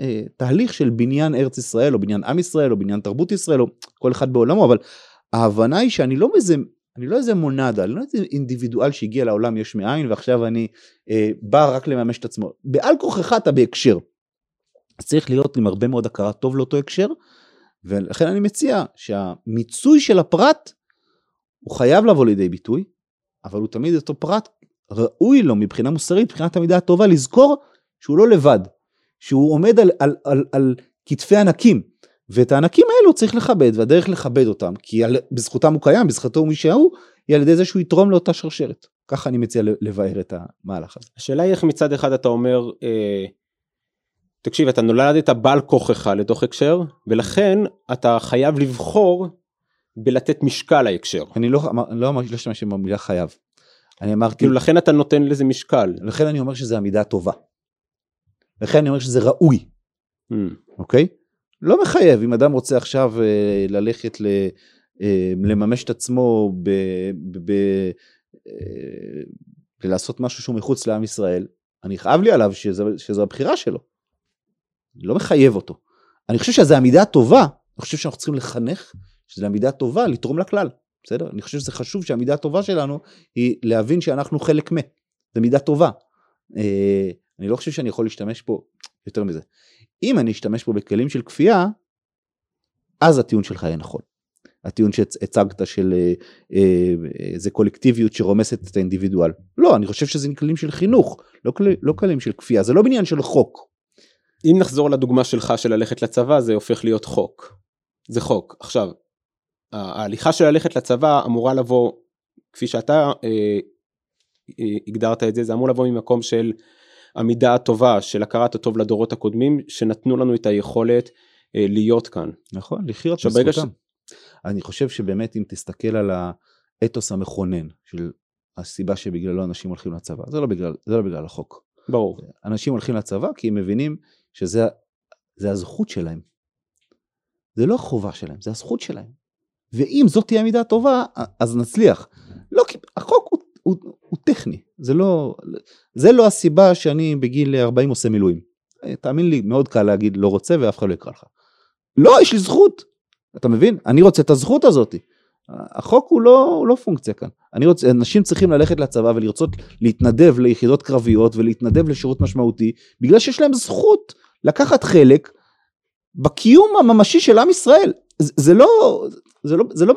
אה, תהליך של בניין ארץ ישראל, או בניין עם ישראל, או בניין תרבות ישראל, או כל אחד בעולמו, אבל ההבנה היא שאני לא איזה, אני לא איזה מונדה, אני לא איזה אינדיבידואל שהגיע לעולם יש מאין, ועכשיו אני אה, בא רק לממש את עצמו. בעל כוחך אתה בהקשר. צריך להיות עם הרבה מאוד הכרת טוב לאותו הקשר, ולכן אני מציע שהמיצוי של הפרט הוא חייב לבוא לידי ביטוי, אבל הוא תמיד אותו פרט ראוי לו מבחינה מוסרית, מבחינת המידה הטובה, לזכור שהוא לא לבד, שהוא עומד על, על, על, על כתפי ענקים, ואת הענקים האלו צריך לכבד, והדרך לכבד אותם, כי על, בזכותם הוא קיים, בזכותו הוא מי שהוא, היא על ידי זה שהוא יתרום לאותה שרשרת. ככה אני מציע לבאר את המהלך הזה. השאלה היא איך מצד אחד אתה אומר, אה, תקשיב, אתה נולדת בעל כוחך לתוך הקשר, ולכן אתה חייב לבחור בלתת משקל להקשר. אני לא, לא לא השתמשתי במילה חייב. אני אמרתי... כאילו לכן אתה נותן לזה משקל. לכן אני אומר שזה המידה טובה. לכן אני אומר שזה ראוי. Mm. אוקיי? לא מחייב, אם אדם רוצה עכשיו אה, ללכת ל, אה, לממש את עצמו ב... ב, ב אה, לעשות משהו שהוא מחוץ לעם ישראל, אני חייב לי עליו שזה, שזו הבחירה שלו. אני לא מחייב אותו. אני חושב שזו המידה הטובה, אני חושב שאנחנו צריכים לחנך שזו המידה טובה לתרום לכלל. בסדר? אני חושב שזה חשוב שהמידה הטובה שלנו היא להבין שאנחנו חלק מ. זו מידה טובה. אה, אני לא חושב שאני יכול להשתמש פה יותר מזה. אם אני אשתמש פה בכלים של כפייה, אז הטיעון שלך יהיה נכון. הטיעון שהצגת של אה, אה, זה קולקטיביות שרומסת את האינדיבידואל. לא, אני חושב שזה כלים של חינוך, לא, כל, לא כלים של כפייה, זה לא בניין של חוק. אם נחזור לדוגמה שלך של ללכת לצבא, זה הופך להיות חוק. זה חוק. עכשיו, ההליכה של ללכת לצבא אמורה לבוא, כפי שאתה אה, אה, הגדרת את זה, זה אמור לבוא ממקום של המידה הטובה, של הכרת הטוב לדורות הקודמים, שנתנו לנו את היכולת אה, להיות כאן. נכון, לחיות בזכותם. ש... אני חושב שבאמת אם תסתכל על האתוס המכונן של הסיבה שבגללו אנשים הולכים לצבא, זה לא בגלל, זה לא בגלל החוק. ברור. אנשים הולכים לצבא כי הם מבינים שזה הזכות שלהם. זה לא החובה שלהם, זה הזכות שלהם. ואם זאת תהיה מידה טובה, אז נצליח. לא, כי החוק הוא, הוא, הוא טכני, זה לא, זה לא הסיבה שאני בגיל 40 עושה מילואים. תאמין לי, מאוד קל להגיד לא רוצה ואף אחד לא יקרא לך. לא, יש לי זכות. אתה מבין? אני רוצה את הזכות הזאת. החוק הוא לא, הוא לא פונקציה כאן. אני רוצה, אנשים צריכים ללכת לצבא ולרצות להתנדב ליחידות קרביות ולהתנדב לשירות משמעותי, בגלל שיש להם זכות לקחת חלק בקיום הממשי של עם ישראל. זה, לא, זה לא, זה לא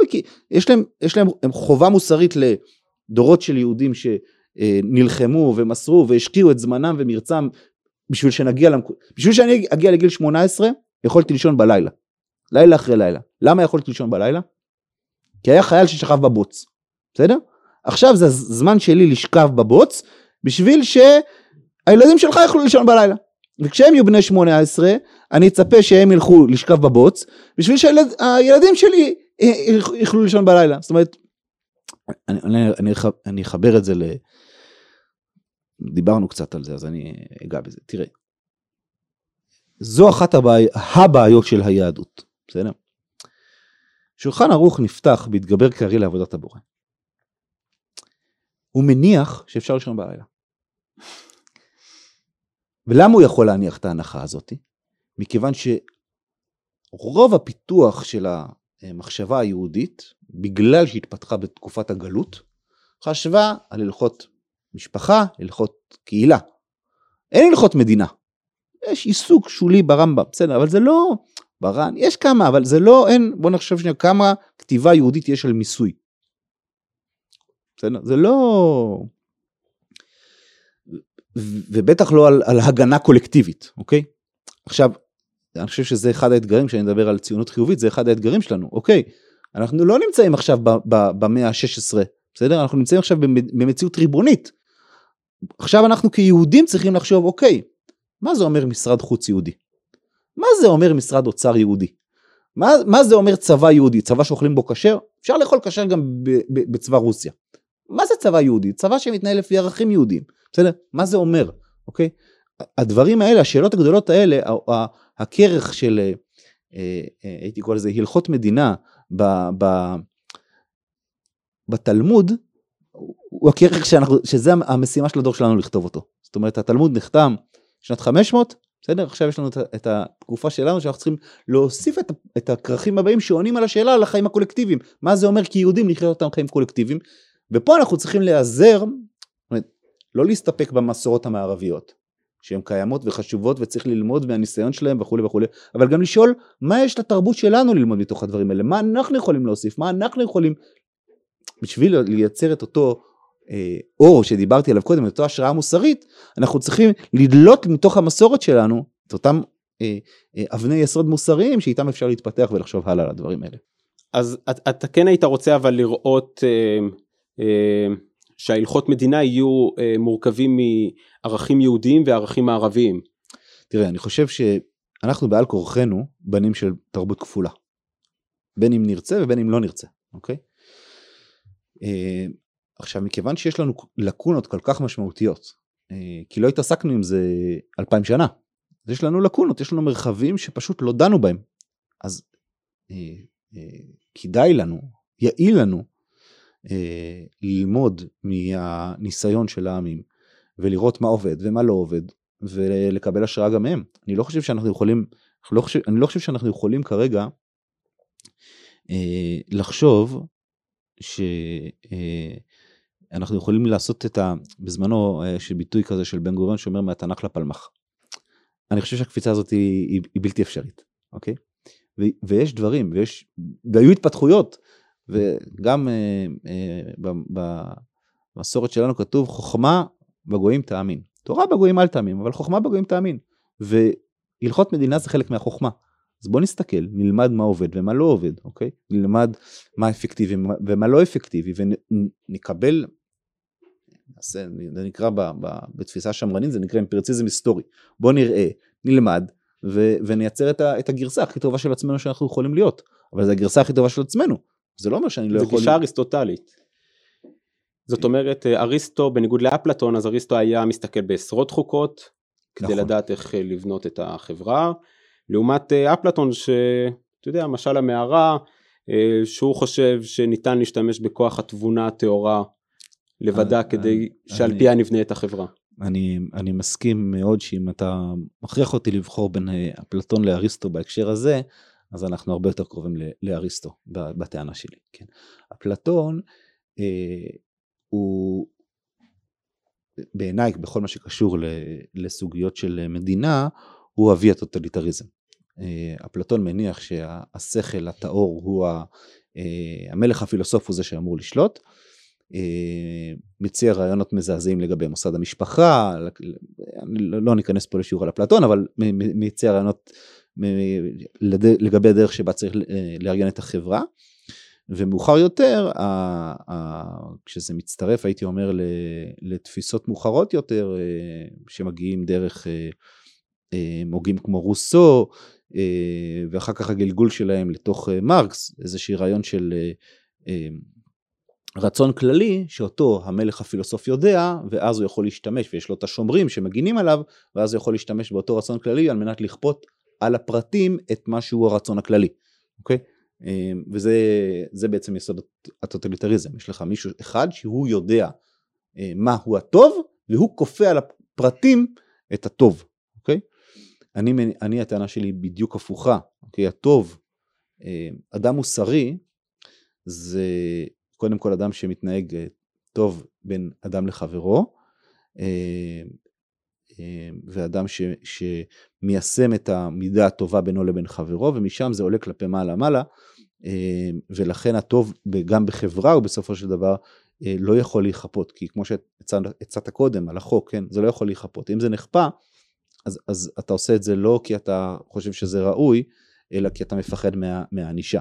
יש להם, יש להם חובה מוסרית לדורות של יהודים שנלחמו ומסרו והשקיעו את זמנם ומרצם בשביל שנגיע, למק... בשביל שאני אגיע לגיל 18 יכולתי לישון בלילה, לילה אחרי לילה. למה יכולתי לישון בלילה? כי היה חייל ששכב בבוץ, בסדר? עכשיו זה הזמן שלי לשכב בבוץ בשביל שהילדים שלך יוכלו לישון בלילה. וכשהם יהיו בני 18 אני אצפה שהם ילכו לשכב בבוץ בשביל שהילדים שלי יוכלו לישון בלילה. זאת אומרת, אני, אני, אני, אני אחבר את זה ל... דיברנו קצת על זה, אז אני אגע בזה. תראה, זו אחת הבעי... הבעיות של היהדות, בסדר? שולחן ערוך נפתח בהתגבר קרי לעבודת הבורא. הוא מניח שאפשר לישון בלילה. ולמה הוא יכול להניח את ההנחה הזאת? מכיוון שרוב הפיתוח של המחשבה היהודית, בגלל שהתפתחה בתקופת הגלות, חשבה על הלכות משפחה, הלכות קהילה. אין הלכות מדינה. יש עיסוק שולי ברמב"ם, בסדר, אבל זה לא בר"ן, יש כמה, אבל זה לא, אין, בוא נחשוב שנייה, כמה כתיבה יהודית יש על מיסוי. בסדר? זה לא... ובטח לא על, על הגנה קולקטיבית, אוקיי? עכשיו, אני חושב שזה אחד האתגרים, כשאני מדבר על ציונות חיובית, זה אחד האתגרים שלנו, אוקיי? אנחנו לא נמצאים עכשיו במאה ה-16, בסדר? אנחנו נמצאים עכשיו במציאות ריבונית. עכשיו אנחנו כיהודים צריכים לחשוב, אוקיי, מה זה אומר משרד חוץ יהודי? מה זה אומר משרד אוצר יהודי? מה, מה זה אומר צבא יהודי? צבא שאוכלים בו כשר? אפשר לאכול כשר גם בצבא רוסיה. מה זה צבא יהודי? צבא שמתנהל לפי ערכים יהודיים, בסדר? מה זה אומר, אוקיי? הדברים האלה, השאלות הגדולות האלה, הכרך של, אה, אה, הייתי קורא לזה הלכות מדינה ב, ב, בתלמוד, הוא הכרך שאנחנו, שזה המשימה של הדור שלנו לכתוב אותו. זאת אומרת, התלמוד נחתם שנת 500, בסדר? עכשיו יש לנו את התקופה שלנו שאנחנו צריכים להוסיף את, את הכרכים הבאים שעונים על השאלה על החיים הקולקטיביים. מה זה אומר כיהודים לחיות אותם חיים קולקטיביים? ופה אנחנו צריכים להיעזר, לא להסתפק במסורות המערביות, שהן קיימות וחשובות וצריך ללמוד מהניסיון שלהם וכולי וכולי, אבל גם לשאול מה יש לתרבות שלנו ללמוד מתוך הדברים האלה, מה אנחנו יכולים להוסיף, מה אנחנו יכולים, בשביל לייצר את אותו אה, אור שדיברתי עליו קודם, את אותו השראה מוסרית, אנחנו צריכים לדלות מתוך המסורת שלנו את אותם אה, אה, אבני יסוד מוסריים שאיתם אפשר להתפתח ולחשוב הלאה על הדברים האלה. אז אתה כן היית רוצה אבל לראות אה, אה, שההלכות מדינה יהיו אה, מורכבים מערכים יהודיים וערכים מערביים. תראה, אני חושב שאנחנו בעל כורחנו בנים של תרבות כפולה. בין אם נרצה ובין אם לא נרצה, אוקיי? אה, עכשיו, מכיוון שיש לנו לקונות כל כך משמעותיות, כי לא התעסקנו עם זה אלפיים שנה, אז יש לנו לקונות, יש לנו מרחבים שפשוט לא דנו בהם. אז כדאי לנו, יעיל לנו, אה, ללמוד מהניסיון של העמים ולראות מה עובד ומה לא עובד ולקבל השראה גם מהם. אני לא חושב שאנחנו יכולים, לא חושב, אני לא חושב שאנחנו יכולים כרגע אה, לחשוב שאנחנו אה, יכולים לעשות את ה... בזמנו יש אה, ביטוי כזה של בן גוריון שאומר מהתנ"ך לפלמ"ח. אני חושב שהקפיצה הזאת היא, היא, היא בלתי אפשרית, אוקיי? ו, ויש דברים, ויש, והיו התפתחויות וגם אה, אה, במסורת שלנו כתוב חוכמה בגויים תאמין. תורה בגויים אל תאמין, אבל חוכמה בגויים תאמין. והלכות מדינה זה חלק מהחוכמה. אז בוא נסתכל, נלמד מה עובד ומה לא עובד, אוקיי? נלמד מה אפקטיבי ומה לא אפקטיבי ונקבל, זה נקרא ב, ב, בתפיסה שמרנית, זה נקרא אמפירציזם היסטורי. בוא נראה, נלמד ו, ונייצר את, ה, את הגרסה הכי טובה של עצמנו שאנחנו יכולים להיות. אבל זו הגרסה הכי טובה של עצמנו. זה לא אומר שאני לא יכול... זה גישה אריסטוטלית. זאת אומרת אה, אריסטו בניגוד לאפלטון אז אריסטו היה מסתכל בעשרות חוקות כדי נכון. לדעת איך אה, לבנות את החברה לעומת אה, אפלטון שאתה יודע משל המערה שהוא חושב שניתן להשתמש בכוח התבונה הטהורה לבדה אני, כדי שעל פיה נבנה את החברה. אני, אני מסכים מאוד שאם אתה מכריח אותי לבחור בין אפלטון לאריסטו בהקשר הזה אז אנחנו הרבה יותר קרובים לאריסטו בטענה שלי. כן. אפלטון אה, הוא בעיניי בכל מה שקשור לסוגיות של מדינה הוא אבי הטוטליטריזם. אה, אפלטון מניח שהשכל הטהור הוא ה, אה, המלך הפילוסוף הוא זה שאמור לשלוט. אה, מציע רעיונות מזעזעים לגבי מוסד המשפחה, לא, לא ניכנס פה לשיעור על אפלטון, אבל מציע רעיונות לגבי הדרך שבה צריך אה, לארגן את החברה. ומאוחר יותר, כשזה מצטרף, הייתי אומר, לתפיסות מאוחרות יותר, אה, שמגיעים דרך אה, הוגים כמו רוסו, ואחר כך הגלגול שלהם לתוך מרקס, איזשהו רעיון של רצון כללי, שאותו המלך הפילוסוף יודע, ואז הוא יכול להשתמש, ויש לו את השומרים שמגינים עליו, ואז הוא יכול להשתמש באותו רצון כללי על מנת לכפות על הפרטים את מה שהוא הרצון הכללי, אוקיי? אמ, וזה בעצם יסוד הטוטליטריזם, יש לך מישהו אחד שהוא יודע אה, מה הוא הטוב והוא כופה על הפרטים את הטוב, אוקיי? אני, אני הטענה שלי בדיוק הפוכה, אוקיי? הטוב, אה, אדם מוסרי זה קודם כל אדם שמתנהג אה, טוב בין אדם לחברו, ואדם ש, שמיישם את המידה הטובה בינו לבין חברו, ומשם זה עולה כלפי מעלה מעלה, אמ, ולכן הטוב גם בחברה הוא בסופו של דבר אה, לא יכול להיכפות, כי כמו שהצעת קודם על החוק, כן, זה לא יכול להיכפות. אם זה נכפה, אז, אז אתה עושה את זה לא כי אתה חושב שזה ראוי, אלא כי אתה מפחד מה, מהענישה.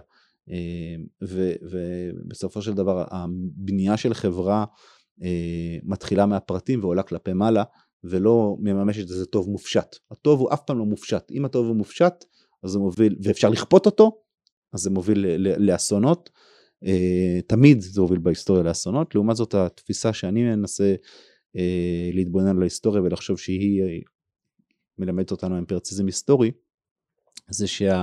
אה, ובסופו של דבר הבנייה של חברה אה, מתחילה מהפרטים ועולה כלפי מעלה, ולא מממשת איזה טוב מופשט. הטוב הוא אף פעם לא מופשט. אם הטוב הוא מופשט, אז זה מוביל, ואפשר לכפות אותו, אז זה מוביל לאסונות. אה, תמיד זה הוביל בהיסטוריה לאסונות. לעומת זאת התפיסה שאני מנסה להתבונן על ההיסטוריה ולחשוב שהיא מלמדת אותנו אמפרציזם היסטורי, זה שהטוב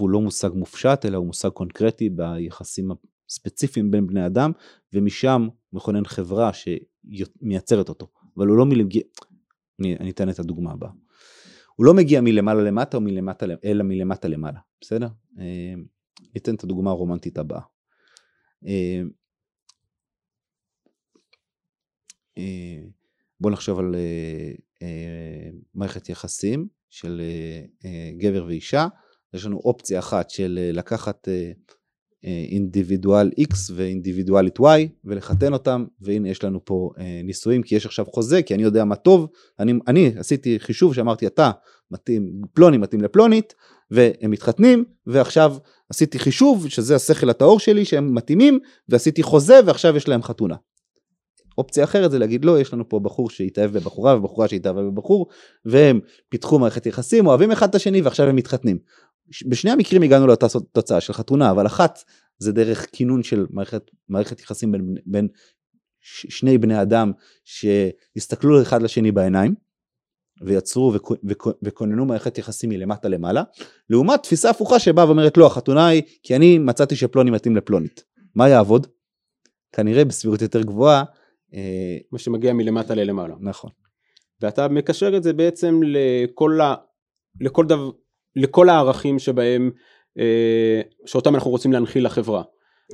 הוא לא מושג מופשט, אלא הוא מושג קונקרטי ביחסים ספציפיים בין בני אדם, ומשם מכונן חברה שמייצרת אותו. אבל הוא לא מגיע, אני, אני אתן את הדוגמה הבאה. הוא לא מגיע מלמעלה למטה או מלמטה, אלא מלמטה למעלה, בסדר? אה, ניתן את הדוגמה הרומנטית הבאה. אה, אה, בואו נחשוב על מערכת יחסים של גבר ואישה. יש לנו אופציה אחת של לקחת אינדיבידואל X ואינדיבידואלית Y ולחתן אותם והנה יש לנו פה אה, נישואים כי יש עכשיו חוזה כי אני יודע מה טוב אני, אני עשיתי חישוב שאמרתי אתה מתאים פלוני מתאים לפלונית והם מתחתנים ועכשיו עשיתי חישוב שזה השכל הטהור שלי שהם מתאימים ועשיתי חוזה ועכשיו יש להם חתונה. אופציה אחרת זה להגיד לא יש לנו פה בחור שהתאהב בבחורה ובחורה שהתאהבה בבחור והם פיתחו מערכת יחסים אוהבים אחד את השני ועכשיו הם מתחתנים בשני המקרים הגענו לאותה תוצאה של חתונה, אבל אחת זה דרך כינון של מערכת, מערכת יחסים בין, בין שני בני אדם שהסתכלו אחד לשני בעיניים ויצרו וכוננו מערכת יחסים מלמטה למעלה, לעומת תפיסה הפוכה שבאה ואומרת לא, החתונה היא כי אני מצאתי שפלוני מתאים לפלונית. מה יעבוד? כנראה בסבירות יותר גבוהה. אה, מה שמגיע מלמטה ללמעלה. נכון. ואתה מקשר את זה בעצם לכל, ה... לכל דבר, לכל הערכים שבהם, אה, שאותם אנחנו רוצים להנחיל לחברה.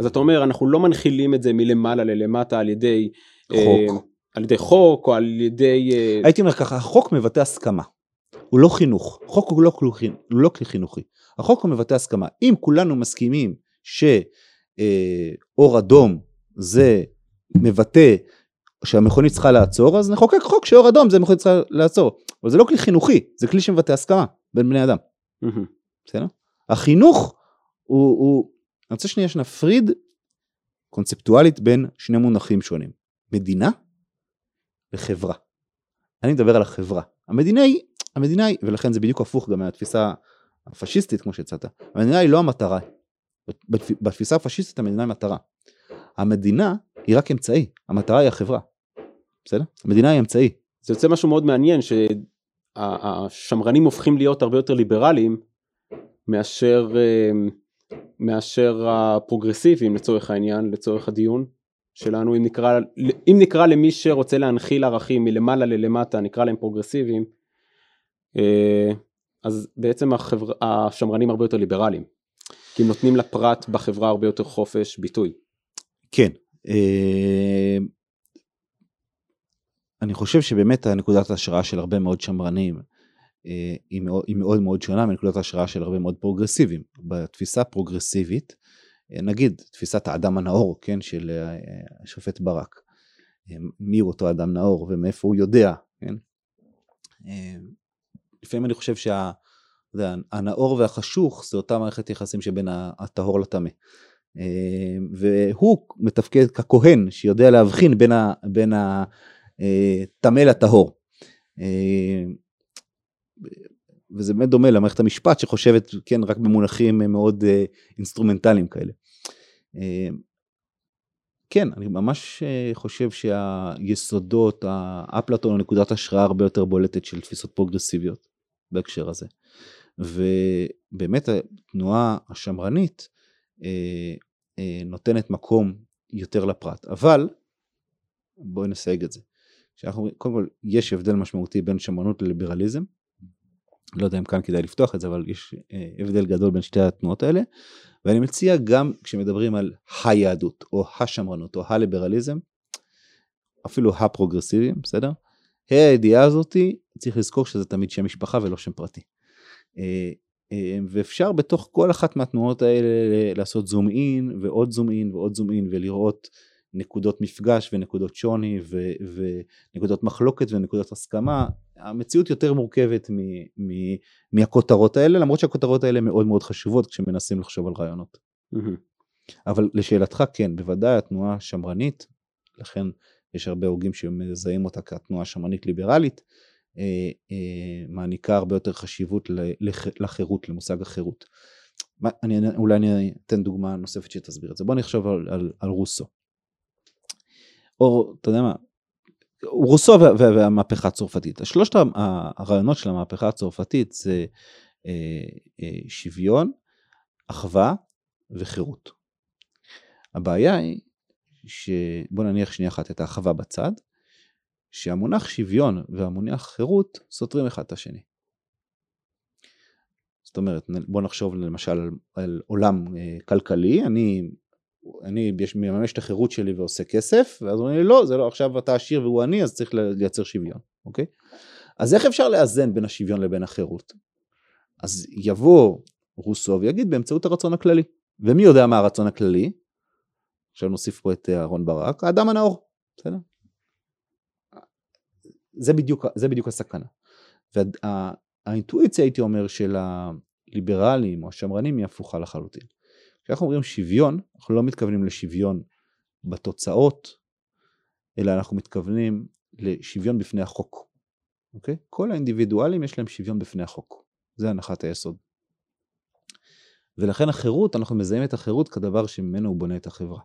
אז אתה אומר אנחנו לא מנחילים את זה מלמעלה ללמטה על ידי אה, חוק, על ידי חוק או על ידי... אה, הייתי אומר ככה, החוק מבטא הסכמה, הוא לא חינוך, חוק הוא לא, הוא לא כלי חינוכי, החוק הוא מבטא הסכמה. אם כולנו מסכימים שאור אדום זה מבטא שהמכונית צריכה לעצור, אז נחוקק חוק שאור אדום זה מכונית צריכה לעצור. אבל זה לא כלי חינוכי, זה כלי שמבטא הסכמה בין בני אדם. בסדר? החינוך הוא, הוא, אני רוצה שנייה שנפריד קונספטואלית בין שני מונחים שונים, מדינה וחברה. אני מדבר על החברה. המדינה היא, המדינה היא, ולכן זה בדיוק הפוך גם מהתפיסה הפשיסטית כמו שהצעת, המדינה היא לא המטרה. בתפיסה הפשיסטית המדינה היא מטרה. המדינה היא רק אמצעי, המטרה היא החברה. בסדר? המדינה היא אמצעי. זה יוצא משהו מאוד מעניין, השמרנים הופכים להיות הרבה יותר ליברליים מאשר, אה, מאשר הפרוגרסיביים לצורך העניין, לצורך הדיון שלנו, אם נקרא, אם נקרא למי שרוצה להנחיל ערכים מלמעלה ללמטה, נקרא להם פרוגרסיביים, אה, אז בעצם החבר... השמרנים הרבה יותר ליברליים, כי הם נותנים לפרט בחברה הרבה יותר חופש ביטוי. כן, אה, אני חושב שבאמת הנקודת ההשראה של הרבה מאוד שמרנים אה, היא מאוד, היא מאוד מאוד שונה מנקודת ההשראה של הרבה מאוד פרוגרסיביים. בתפיסה פרוגרסיבית, אה, נגיד תפיסת האדם הנאור, כן, של אה, השופט ברק, מי הוא אותו אדם נאור ומאיפה הוא יודע, כן? לפעמים אני חושב שהנאור והחשוך זה אותה מערכת יחסים שבין הטהור לטמא. והוא מתפקד ככהן שיודע להבחין בין, ה, בין הטמא לטהור. וזה באמת דומה למערכת המשפט שחושבת כן רק במונחים מאוד אינסטרומנטליים כאלה. כן, אני ממש חושב שהיסודות, אפלטון הוא נקודת השראה הרבה יותר בולטת של תפיסות פרוגרסיביות בהקשר הזה. ובאמת התנועה השמרנית נותנת מקום יותר לפרט, אבל בואי נסייג את זה. שאנחנו, קודם כל, יש הבדל משמעותי בין שמרנות לליברליזם. לא יודע אם כאן כדאי לפתוח את זה, אבל יש אה, הבדל גדול בין שתי התנועות האלה. ואני מציע גם כשמדברים על היהדות, או השמרנות, או הליברליזם, אפילו הפרוגרסיביים, בסדר? הידיעה הזאתי, צריך לזכור שזה תמיד שם משפחה ולא שם פרטי. אה, ואפשר בתוך כל אחת מהתנועות האלה לעשות זום אין ועוד זום אין ועוד זום אין ולראות נקודות מפגש ונקודות שוני ו- ונקודות מחלוקת ונקודות הסכמה. המציאות יותר מורכבת מ- מ- מהכותרות האלה, למרות שהכותרות האלה מאוד מאוד חשובות כשמנסים לחשוב על רעיונות. אבל לשאלתך, כן, בוודאי התנועה שמרנית, לכן יש הרבה הוגים שמזהים אותה כתנועה שמרנית ליברלית, אה, אה, מעניקה הרבה יותר חשיבות לחירות, למושג החירות. אני, אולי אני אתן דוגמה נוספת שתסביר את זה. בוא נחשוב על, על, על רוסו. או אתה יודע מה, רוסו והמהפכה הצרפתית. שלושת הרעיונות של המהפכה הצרפתית זה אה, אה, שוויון, אחווה וחירות. הבעיה היא שבוא נניח שנייה אחת את האחווה בצד, שהמונח שוויון והמונח חירות סותרים אחד את השני. זאת אומרת, בוא נחשוב למשל על, על עולם אה, כלכלי, אני אני מממש את החירות שלי ועושה כסף, ואז אומרים לי לא, זה לא, עכשיו אתה עשיר והוא עני, אז צריך לייצר שוויון, אוקיי? אז איך אפשר לאזן בין השוויון לבין החירות? אז יבוא רוסו ויגיד באמצעות הרצון הכללי. ומי יודע מה הרצון הכללי? עכשיו נוסיף פה את אהרון ברק, האדם הנאור, בסדר? זה בדיוק, זה בדיוק הסכנה. והאינטואיציה, הייתי אומר, של הליברלים או השמרנים היא הפוכה לחלוטין. כשאנחנו אומרים שוויון, אנחנו לא מתכוונים לשוויון בתוצאות, אלא אנחנו מתכוונים לשוויון בפני החוק. אוקיי? כל האינדיבידואלים יש להם שוויון בפני החוק. זה הנחת היסוד. ולכן החירות, אנחנו מזהים את החירות כדבר שממנו הוא בונה את החברה.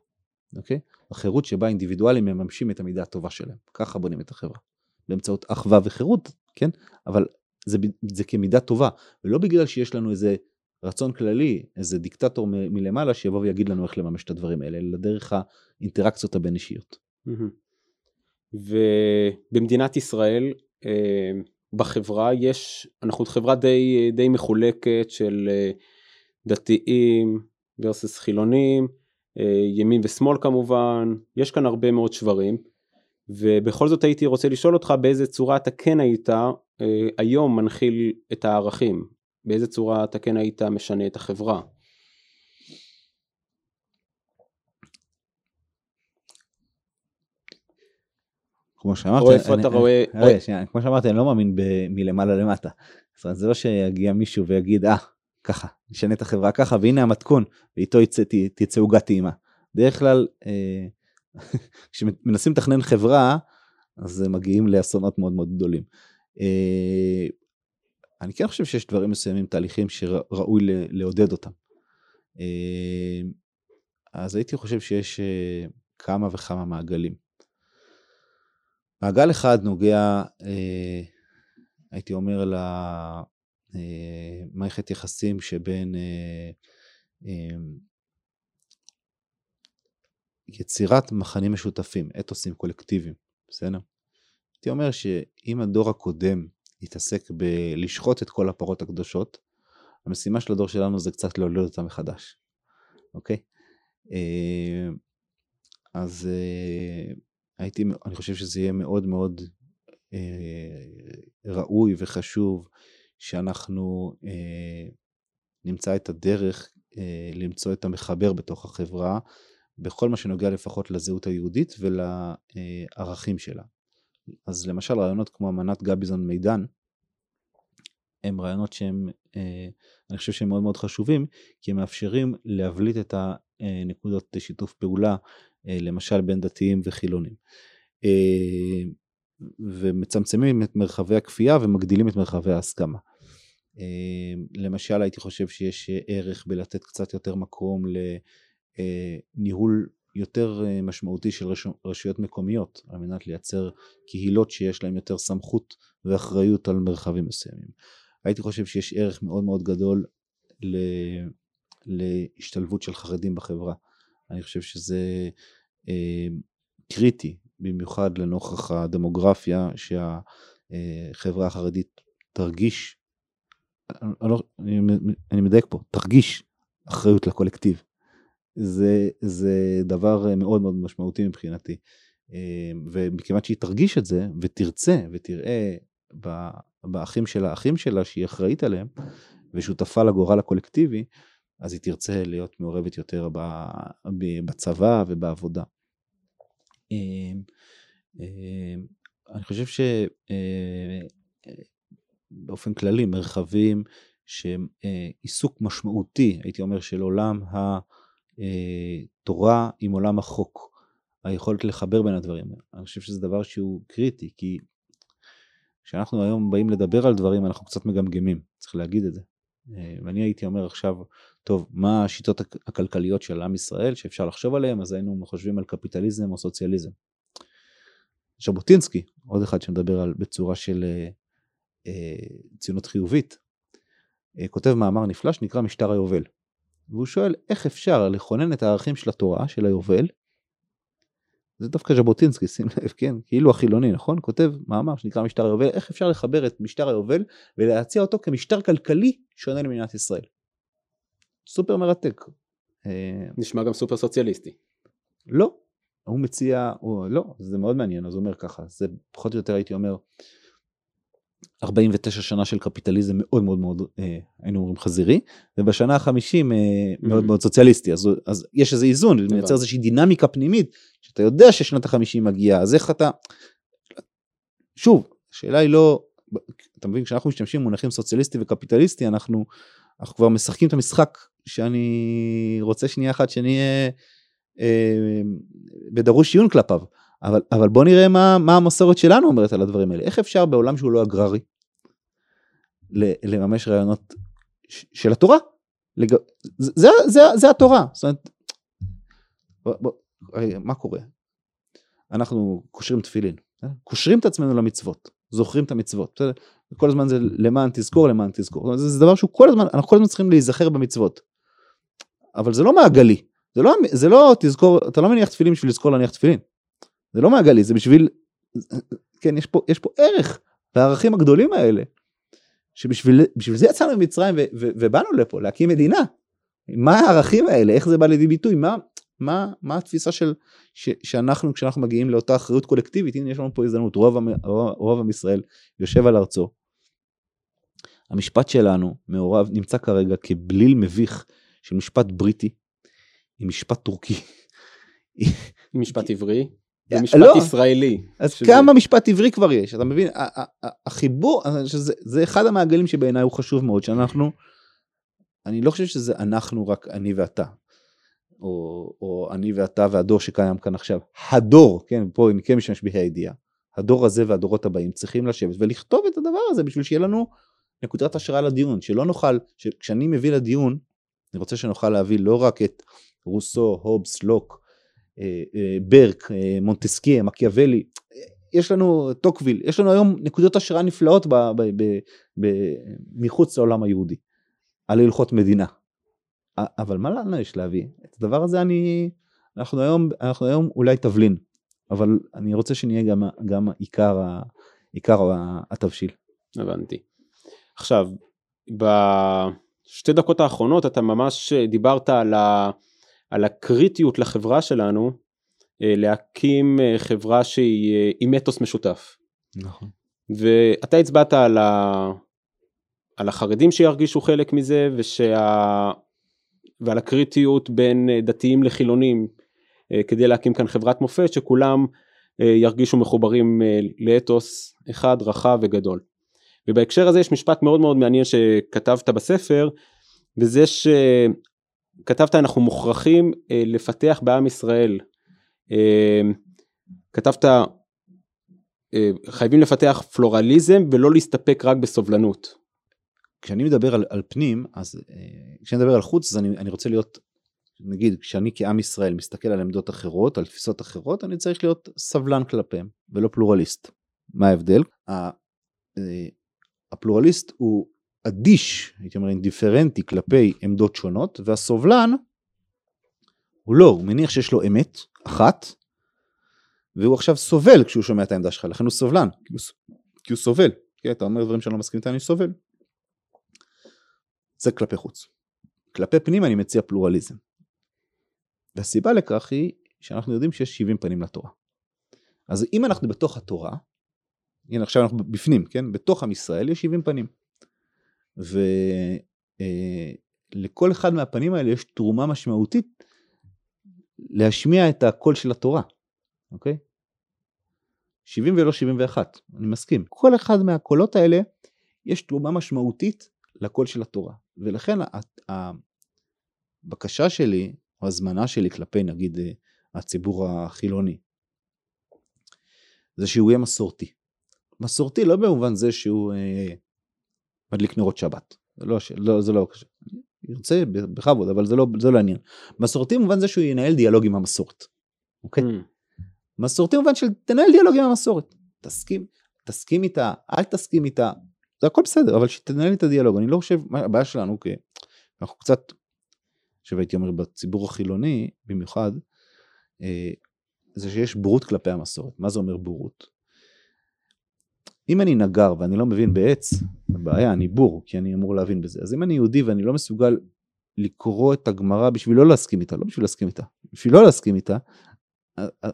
אוקיי? החירות שבה אינדיבידואלים מממשים את המידה הטובה שלהם. ככה בונים את החברה. באמצעות אחווה וחירות, כן? אבל זה, זה כמידה טובה, ולא בגלל שיש לנו איזה רצון כללי, איזה דיקטטור מ- מלמעלה שיבוא ויגיד לנו איך לממש את הדברים האלה, אלא דרך האינטראקציות הבין אישיות. ובמדינת ישראל, אה, בחברה יש, אנחנו חברה די, די מחולקת של אה, דתיים versus חילונים, אה, ימין ושמאל כמובן, יש כאן הרבה מאוד שברים, ובכל זאת הייתי רוצה לשאול אותך באיזה צורה אתה כן היית היום מנחיל את הערכים, באיזה צורה אתה כן היית משנה את החברה? כמו שאמרתי, או איפה אתה רואה... רגע, שנייה, כמו שאמרתי, אני לא מאמין מלמעלה למטה. זאת אומרת, זה לא שיגיע מישהו ויגיד, אה, ככה, נשנה את החברה ככה, והנה המתכון, ואיתו תצא עוגת טעימה. בדרך כלל, אה, [laughs] כשמנסים לתכנן חברה, אז מגיעים לאסונות מאוד מאוד גדולים. אני כן חושב שיש דברים מסוימים, תהליכים שראוי לעודד אותם. אה, אז הייתי חושב שיש אה, כמה וכמה מעגלים. מעגל אחד נוגע, אה, הייתי אומר, למערכת יחסים שבין יצירת מכנים משותפים, אתוסים קולקטיביים, בסדר? הייתי אומר שאם הדור הקודם להתעסק בלשחוט את כל הפרות הקדושות. המשימה של הדור שלנו זה קצת לעודד אותם מחדש, אוקיי? אה, אז אה, הייתי, אני חושב שזה יהיה מאוד מאוד אה, ראוי וחשוב שאנחנו נמצא את הדרך למצוא את המחבר בתוך החברה, בכל מה שנוגע לפחות לזהות היהודית ולערכים שלה. אז למשל רעיונות כמו אמנת גביזון מידן, הם רעיונות שהם, אה, אני חושב שהם מאוד מאוד חשובים, כי הם מאפשרים להבליט את הנקודות שיתוף פעולה, אה, למשל בין דתיים וחילונים. אה, ומצמצמים את מרחבי הכפייה ומגדילים את מרחבי ההסכמה. למשל הייתי חושב שיש ערך בלתת קצת יותר מקום לניהול יותר אה, משמעותי של רשויות מקומיות על מנת לייצר קהילות שיש להן יותר סמכות ואחריות על מרחבים מסוימים. הייתי חושב שיש ערך מאוד מאוד גדול ל... להשתלבות של חרדים בחברה. אני חושב שזה אה, קריטי, במיוחד לנוכח הדמוגרפיה שהחברה החרדית תרגיש, אני, לא, אני מדייק פה, תרגיש אחריות לקולקטיב. זה, זה דבר מאוד מאוד משמעותי מבחינתי. אמ, ומכיוון שהיא תרגיש את זה ותרצה ותראה באחים של האחים שלה שהיא אחראית עליהם, ושותפה לגורל הקולקטיבי, אז היא תרצה להיות מעורבת יותר בצבא ובעבודה. אמ, אמ, אני חושב שבאופן אה, כללי מרחבים שהם אה, עיסוק משמעותי, הייתי אומר, של עולם התורה אה, עם עולם החוק, היכולת לחבר בין הדברים. אני חושב שזה דבר שהוא קריטי, כי כשאנחנו היום באים לדבר על דברים אנחנו קצת מגמגמים, צריך להגיד את זה. ואני הייתי אומר עכשיו, טוב, מה השיטות הכלכליות של עם ישראל שאפשר לחשוב עליהן, אז היינו חושבים על קפיטליזם או סוציאליזם. ז'בוטינסקי, עוד אחד שמדבר על, בצורה של אה, אה, ציונות חיובית, אה, כותב מאמר נפלא שנקרא משטר היובל. והוא שואל איך אפשר לכונן את הערכים של התורה, של היובל, זה דווקא ז'בוטינסקי, שים לב, כן, כאילו החילוני, נכון? כותב מאמר שנקרא משטר היובל, איך אפשר לחבר את משטר היובל ולהציע אותו כמשטר כלכלי שונה למדינת ישראל. סופר מרתק. אה, נשמע גם סופר סוציאליסטי. לא, הוא מציע, הוא, לא, זה מאוד מעניין, אז הוא אומר ככה, זה פחות או יותר הייתי אומר 49 שנה של קפיטליזם מאוד מאוד מאוד, אה, היינו אומרים חזירי, ובשנה החמישים אה, מאוד מאוד סוציאליסטי, אז, אז יש איזה איזון, זה מייצר איזושהי דינמיקה פנימית, שאתה יודע ששנת החמישים מגיעה, אז איך אתה, שוב, השאלה היא לא, אתה מבין, כשאנחנו משתמשים במונחים סוציאליסטי וקפיטליסטי, אנחנו, אנחנו כבר משחקים את המשחק שאני רוצה שנייה אחת שנהיה אה, בדרוש עיון כלפיו. אבל, אבל בוא נראה מה, מה המסורת שלנו אומרת על הדברים האלה. איך אפשר בעולם שהוא לא אגררי לממש רעיונות של התורה? לג... זה, זה, זה, זה התורה. זאת אומרת, בוא, בוא, מה קורה? אנחנו קושרים תפילין, אה? קושרים את עצמנו למצוות, זוכרים את המצוות. כל הזמן זה למען תזכור, למען תזכור. זה, זה דבר שהוא כל הזמן, אנחנו כל הזמן צריכים להיזכר במצוות. אבל זה לא מעגלי. זה לא, זה לא תזכור, אתה לא מניח תפילין בשביל לזכור להניח תפילין. זה לא מעגלי, זה בשביל, כן, יש פה, יש פה ערך לערכים הגדולים האלה, שבשביל זה יצאנו ממצרים ובאנו לפה, להקים מדינה. מה הערכים האלה, איך זה בא לידי ביטוי, מה, מה, מה התפיסה של, ש, שאנחנו, כשאנחנו מגיעים לאותה אחריות קולקטיבית, הנה יש לנו פה הזדמנות, רוב, רוב עם ישראל יושב על ארצו. המשפט שלנו מעורב, נמצא כרגע כבליל מביך של משפט בריטי, עם משפט טורקי. משפט עברי? ומשפט לא. ישראלי. אז שזה... כמה משפט עברי כבר יש, אתה מבין? החיבור, שזה, זה אחד המעגלים שבעיניי הוא חשוב מאוד, שאנחנו, אני לא חושב שזה אנחנו רק אני ואתה, או, או אני ואתה והדור שקיים כאן עכשיו. הדור, כן, פה אני כן משתמש בה"א הידיעה, הדור הזה והדורות הבאים צריכים לשבת ולכתוב את הדבר הזה בשביל שיהיה לנו נקודת השראה לדיון, שלא נוכל, כשאני מביא לדיון, אני רוצה שנוכל להביא לא רק את רוסו, הובס, לוק, אה, אה, ברק, אה, מונטסקיה, מקיאוולי, יש לנו טוקוויל, יש לנו היום נקודות השראה נפלאות ב, ב, ב, ב, מחוץ לעולם היהודי, על הלכות מדינה. אבל מה לנו יש להביא? את הדבר הזה אני, אנחנו היום, אנחנו היום אולי תבלין, אבל אני רוצה שנהיה גם, גם עיקר, עיקר התבשיל. הבנתי. עכשיו, בשתי דקות האחרונות אתה ממש דיברת על ה... על הקריטיות לחברה שלנו אה, להקים אה, חברה שהיא אה, עם אתוס משותף. נכון. ואתה הצבעת על, ה... על החרדים שירגישו חלק מזה ושה... ועל הקריטיות בין דתיים לחילונים כדי להקים כאן חברת מופת שכולם ירגישו מחוברים לאתוס אחד רחב וגדול. ובהקשר הזה יש משפט מאוד מאוד מעניין שכתבת בספר וזה ש... כתבת אנחנו מוכרחים אה, לפתח בעם ישראל, אה, כתבת אה, חייבים לפתח פלורליזם ולא להסתפק רק בסובלנות. כשאני מדבר על, על פנים, אז אה, כשאני מדבר על חוץ, אז אני, אני רוצה להיות, נגיד, כשאני כעם ישראל מסתכל על עמדות אחרות, על תפיסות אחרות, אני צריך להיות סבלן כלפיהם ולא פלורליסט. מה ההבדל? אה, הפלורליסט הוא אדיש, הייתי אומר אינדיפרנטי כלפי עמדות שונות, והסובלן הוא לא, הוא מניח שיש לו אמת אחת, והוא עכשיו סובל כשהוא שומע את העמדה שלך, לכן הוא סובלן, כי הוא, כי הוא סובל, כן, אתה אומר דברים שאני לא מסכים איתם, אני סובל. זה כלפי חוץ. כלפי פנים אני מציע פלורליזם. והסיבה לכך היא שאנחנו יודעים שיש 70 פנים לתורה. אז אם אנחנו בתוך התורה, הנה עכשיו אנחנו בפנים, כן? בתוך עם ישראל יש 70 פנים. אה, לכל אחד מהפנים האלה יש תרומה משמעותית להשמיע את הקול של התורה, אוקיי? 70 ולא 71, אני מסכים. כל אחד מהקולות האלה יש תרומה משמעותית לקול של התורה. ולכן הבקשה שלי, או הזמנה שלי כלפי נגיד אה, הציבור החילוני, זה שהוא יהיה מסורתי. מסורתי לא במובן זה שהוא אה, מדליק נרות שבת, זה לא, לא, זה לא קשה. ירצה בכבוד, אבל זה לא, זה לא העניין. מסורתי במובן זה שהוא ינהל דיאלוג עם המסורת, אוקיי? Mm. מסורתי במובן של תנהל דיאלוג עם המסורת. תסכים, תסכים איתה, אל תסכים איתה, זה הכל בסדר, אבל שתנהל את הדיאלוג. אני לא חושב, הבעיה שלנו, כי אנחנו קצת, עכשיו הייתי אומר בציבור החילוני במיוחד, אה, זה שיש בורות כלפי המסורת. מה זה אומר בורות? אם אני נגר ואני לא מבין בעץ, בעיה, אני בור, כי אני אמור להבין בזה. אז אם אני יהודי ואני לא מסוגל לקרוא את הגמרא בשביל לא להסכים איתה, לא בשביל להסכים איתה, בשביל לא להסכים איתה,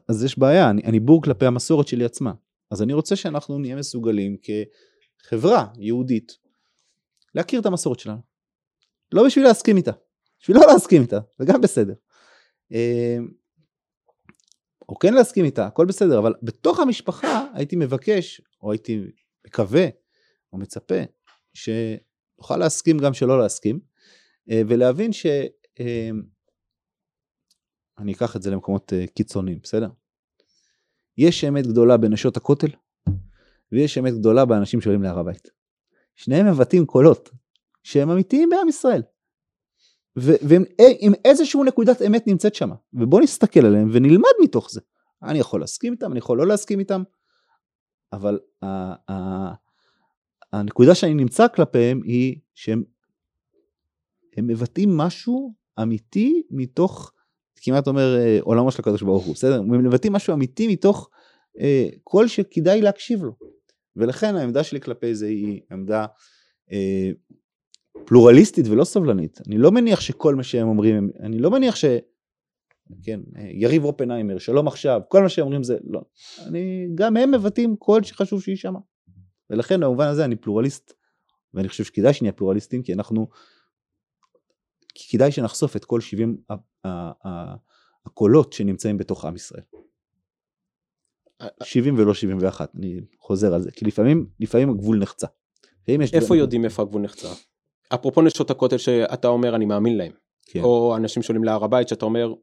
אז יש בעיה, אני, אני בור כלפי המסורת שלי עצמה. אז אני רוצה שאנחנו נהיה מסוגלים כחברה יהודית להכיר את המסורת שלנו. לא בשביל להסכים איתה, בשביל לא להסכים איתה, זה גם בסדר. או כן להסכים איתה, הכל בסדר, אבל בתוך המשפחה הייתי מבקש, או הייתי מקווה, או מצפה, שנוכל להסכים גם שלא להסכים, אה, ולהבין ש... אה, אני אקח את זה למקומות אה, קיצוניים, בסדר? יש אמת גדולה בנשות הכותל, ויש אמת גדולה באנשים שעולים להר הבית. שניהם מבטאים קולות שהם אמיתיים בעם ישראל. ועם איזשהו נקודת אמת נמצאת שם, ובוא נסתכל עליהם ונלמד מתוך זה. אני יכול להסכים איתם, אני יכול לא להסכים איתם, אבל ה- ה- הנקודה שאני נמצא כלפיהם היא שהם מבטאים משהו אמיתי מתוך, כמעט אומר אה, עולמו של הקדוש ברוך הוא, בסדר? הם מבטאים משהו אמיתי מתוך אה, קול שכדאי להקשיב לו. ולכן העמדה שלי כלפי זה היא עמדה אה, פלורליסטית ולא סובלנית. אני לא מניח שכל מה שהם אומרים, אני לא מניח ש... כן, יריב אופנהיימר, שלום עכשיו, כל מה שהם אומרים זה לא. אני, גם הם מבטאים קול שחשוב שיישמע. ולכן במובן הזה אני פלורליסט, ואני חושב שכדאי שנהיה פלורליסטים, כי אנחנו, כי כדאי שנחשוף את כל 70 הקולות שנמצאים בתוך עם ישראל. 70 ולא 71, אני חוזר על זה, כי לפעמים, לפעמים הגבול נחצה. איפה. יודעים איפה הגבול נחצה? אפרופו נשות הכותל שאתה אומר אני מאמין להם, כן. או אנשים שעולים להר הבית שאתה אומר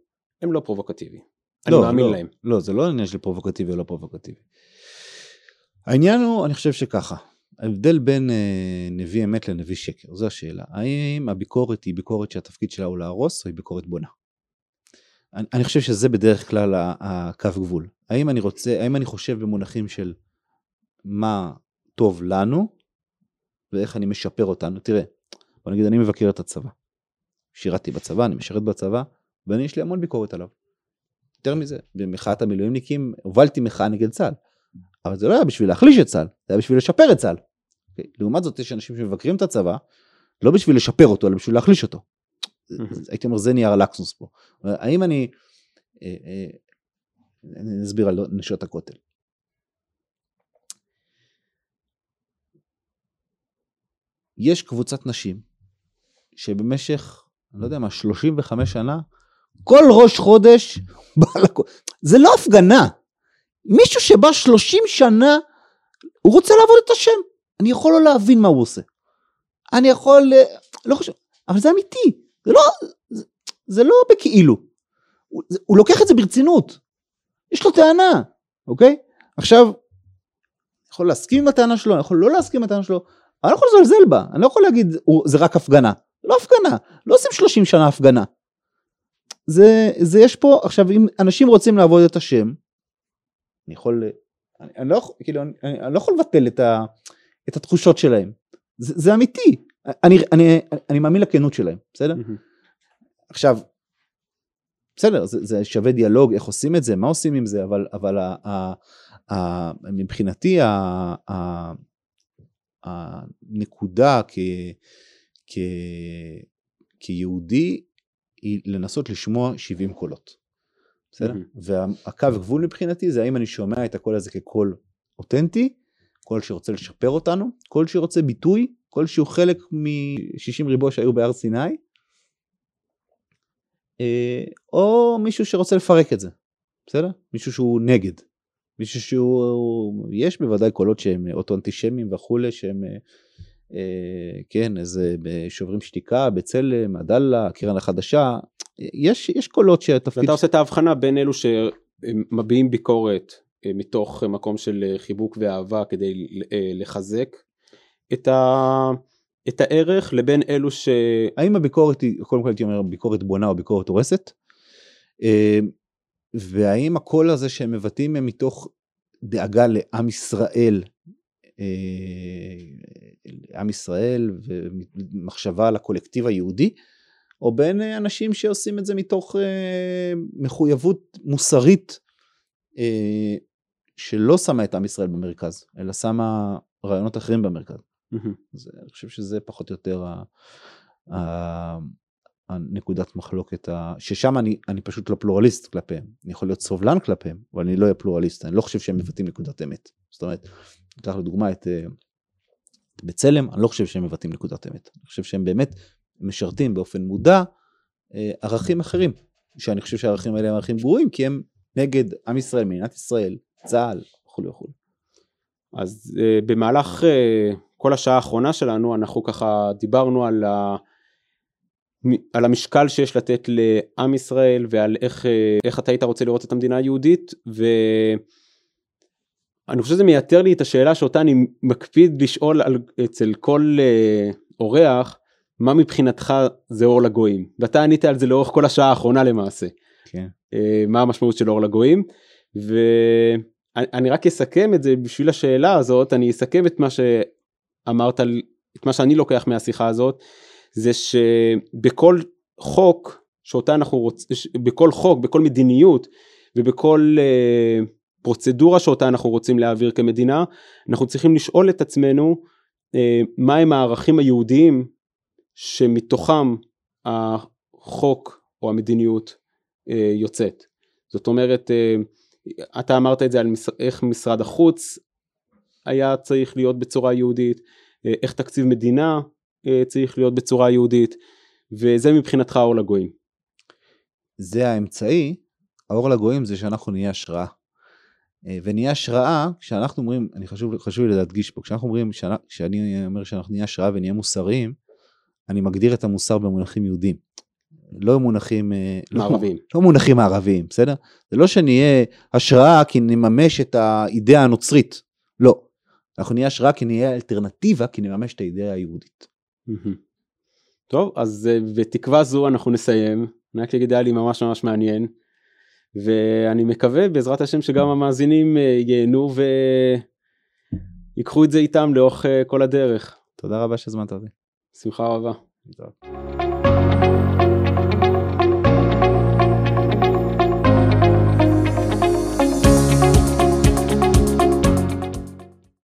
הם לא פרובוקטיביים. לא, אני מאמין לא, להם. לא, זה לא עניין של פרובוקטיבי או לא פרובוקטיבי. העניין הוא, אני חושב שככה, ההבדל בין אה, נביא אמת לנביא שקר, זו השאלה. האם הביקורת היא ביקורת שהתפקיד שלה הוא להרוס, או היא ביקורת בונה? אני, אני חושב שזה בדרך כלל הקו גבול. האם אני רוצה, האם אני חושב במונחים של מה טוב לנו, ואיך אני משפר אותנו? תראה, בוא נגיד אני מבקר את הצבא. שירתתי בצבא, אני משרת בצבא, ואני יש לי המון ביקורת עליו. יותר מזה, במחאת המילואימניקים הובלתי מחאה נגד צה"ל. אבל זה לא היה בשביל להחליש את צה"ל, זה היה בשביל לשפר את צה"ל. אוקיי? לעומת זאת יש אנשים שמבקרים את הצבא, לא בשביל לשפר אותו, אלא בשביל להחליש אותו. הייתי אומר זה נייר הלקסוס פה. האם אני, אה, אה, אני אסביר על נשות הכותל. יש קבוצת נשים שבמשך, אני לא יודע מה, 35 שנה, כל ראש חודש בא לכ... זה לא הפגנה. מישהו שבא 30 שנה, הוא רוצה לעבוד את השם. אני יכול לא להבין מה הוא עושה. אני יכול, אה, לא חושב, אבל זה אמיתי. זה לא, זה, זה לא בכאילו. הוא, הוא לוקח את זה ברצינות. יש לו טענה, אוקיי? עכשיו, אני יכול להסכים עם הטענה שלו, אני יכול לא להסכים עם הטענה שלו, אני לא יכול לזלזל בה, אני לא יכול להגיד זה רק הפגנה. לא הפגנה, לא עושים 30 שנה הפגנה. זה, זה יש פה, עכשיו אם אנשים רוצים לעבוד את השם, אני יכול, אני, אני, לא, כאילו, אני, אני לא יכול לבטל את, ה, את התחושות שלהם, זה, זה אמיתי, אני, אני, אני מאמין לכנות שלהם, בסדר? Mm-hmm. עכשיו, בסדר, זה, זה שווה דיאלוג, איך עושים את זה, מה עושים עם זה, אבל, אבל ה, ה, ה, מבחינתי ה, ה, הנקודה כ, כ, כיהודי היא לנסות לשמוע 70 קולות. בסדר? Mm-hmm. והקו גבול מבחינתי זה האם אני שומע את הקול הזה כקול אותנטי, קול שרוצה לשפר אותנו, קול שרוצה ביטוי כלשהו חלק מ-60 ריבוא שהיו בהר סיני, אה, או מישהו שרוצה לפרק את זה, בסדר? מישהו שהוא נגד. מישהו שהוא, יש בוודאי קולות שהם אוטו-אנטישמים וכולי, שהם, אה, כן, איזה בשוברים שתיקה, בצלם, עדאלה, הקרן החדשה, יש, יש קולות שהתפקיד... ואתה עושה את ההבחנה בין אלו שמביעים ביקורת אה, מתוך מקום של אה, חיבוק ואהבה כדי אה, לחזק את, ה... את הערך לבין אלו ש... האם הביקורת היא, קודם כל הייתי אומר ביקורת בונה או ביקורת הורסת? והאם הקול הזה שהם מבטאים הם מתוך דאגה לעם ישראל, עם ישראל ומחשבה על הקולקטיב היהודי, או בין אנשים שעושים את זה מתוך מחויבות מוסרית שלא שמה את עם ישראל במרכז, אלא שמה רעיונות אחרים במרכז. אז אני חושב שזה פחות או יותר הנקודת מחלוקת, ששם אני, אני פשוט לא פלורליסט כלפיהם. אני יכול להיות סובלן כלפיהם, אבל אני לא אהיה פלורליסט, אני לא חושב שהם מבטאים נקודת אמת. זאת אומרת, ניקח לדוגמה את אה, בצלם, אני לא חושב שהם מבטאים נקודת אמת. אני חושב שהם באמת משרתים באופן מודע אה, ערכים אחרים, שאני חושב שהערכים האלה הם ערכים גרועים, כי הם נגד עם ישראל, מדינת ישראל, צה"ל וכולי וכולי. אז uh, במהלך uh, כל השעה האחרונה שלנו אנחנו ככה דיברנו על, ה, על המשקל שיש לתת לעם ישראל ועל איך, uh, איך אתה היית רוצה לראות את המדינה היהודית ואני חושב שזה מייתר לי את השאלה שאותה אני מקפיד לשאול על, אצל כל uh, אורח מה מבחינתך זה אור לגויים ואתה ענית על זה לאורך כל השעה האחרונה למעשה. כן. Uh, מה המשמעות של אור לגויים. ואני רק אסכם את זה בשביל השאלה הזאת, אני אסכם את מה שאמרת, את מה שאני לוקח מהשיחה הזאת, זה שבכל חוק שאותה אנחנו רוצים, בכל חוק, בכל מדיניות ובכל uh, פרוצדורה שאותה אנחנו רוצים להעביר כמדינה, אנחנו צריכים לשאול את עצמנו uh, מהם הערכים היהודיים שמתוכם החוק או המדיניות uh, יוצאת. זאת אומרת, uh, אתה אמרת את זה על איך משרד החוץ היה צריך להיות בצורה יהודית, אה, איך תקציב מדינה אה, צריך להיות בצורה יהודית, וזה מבחינתך האור לגויים. זה האמצעי, האור לגויים זה שאנחנו נהיה השראה. אה, ונהיה השראה, כשאנחנו אומרים, אני חשוב, חשוב לי להדגיש פה, כשאנחנו אומרים, כשאני אומר שאנחנו נהיה השראה ונהיה מוסריים, אני מגדיר את המוסר במונחים יהודיים. לא מונחים אה, לא- מערביים. לא, לא מונחים מערביים, בסדר? זה לא שנהיה השראה כי נממש את האידאה הנוצרית, לא. אנחנו נהיה השראה כי נהיה אלטרנטיבה כי נממש את האידאה היהודית. טוב, אז אה, בתקווה זו אנחנו נסיים. אני רק אגיד היה לי ממש ממש מעניין. ואני מקווה בעזרת השם שגם המאזינים אה, ייהנו ויקחו את זה איתם לאורך כל הדרך. תודה רבה שהזמנת אותי. שמחה רבה.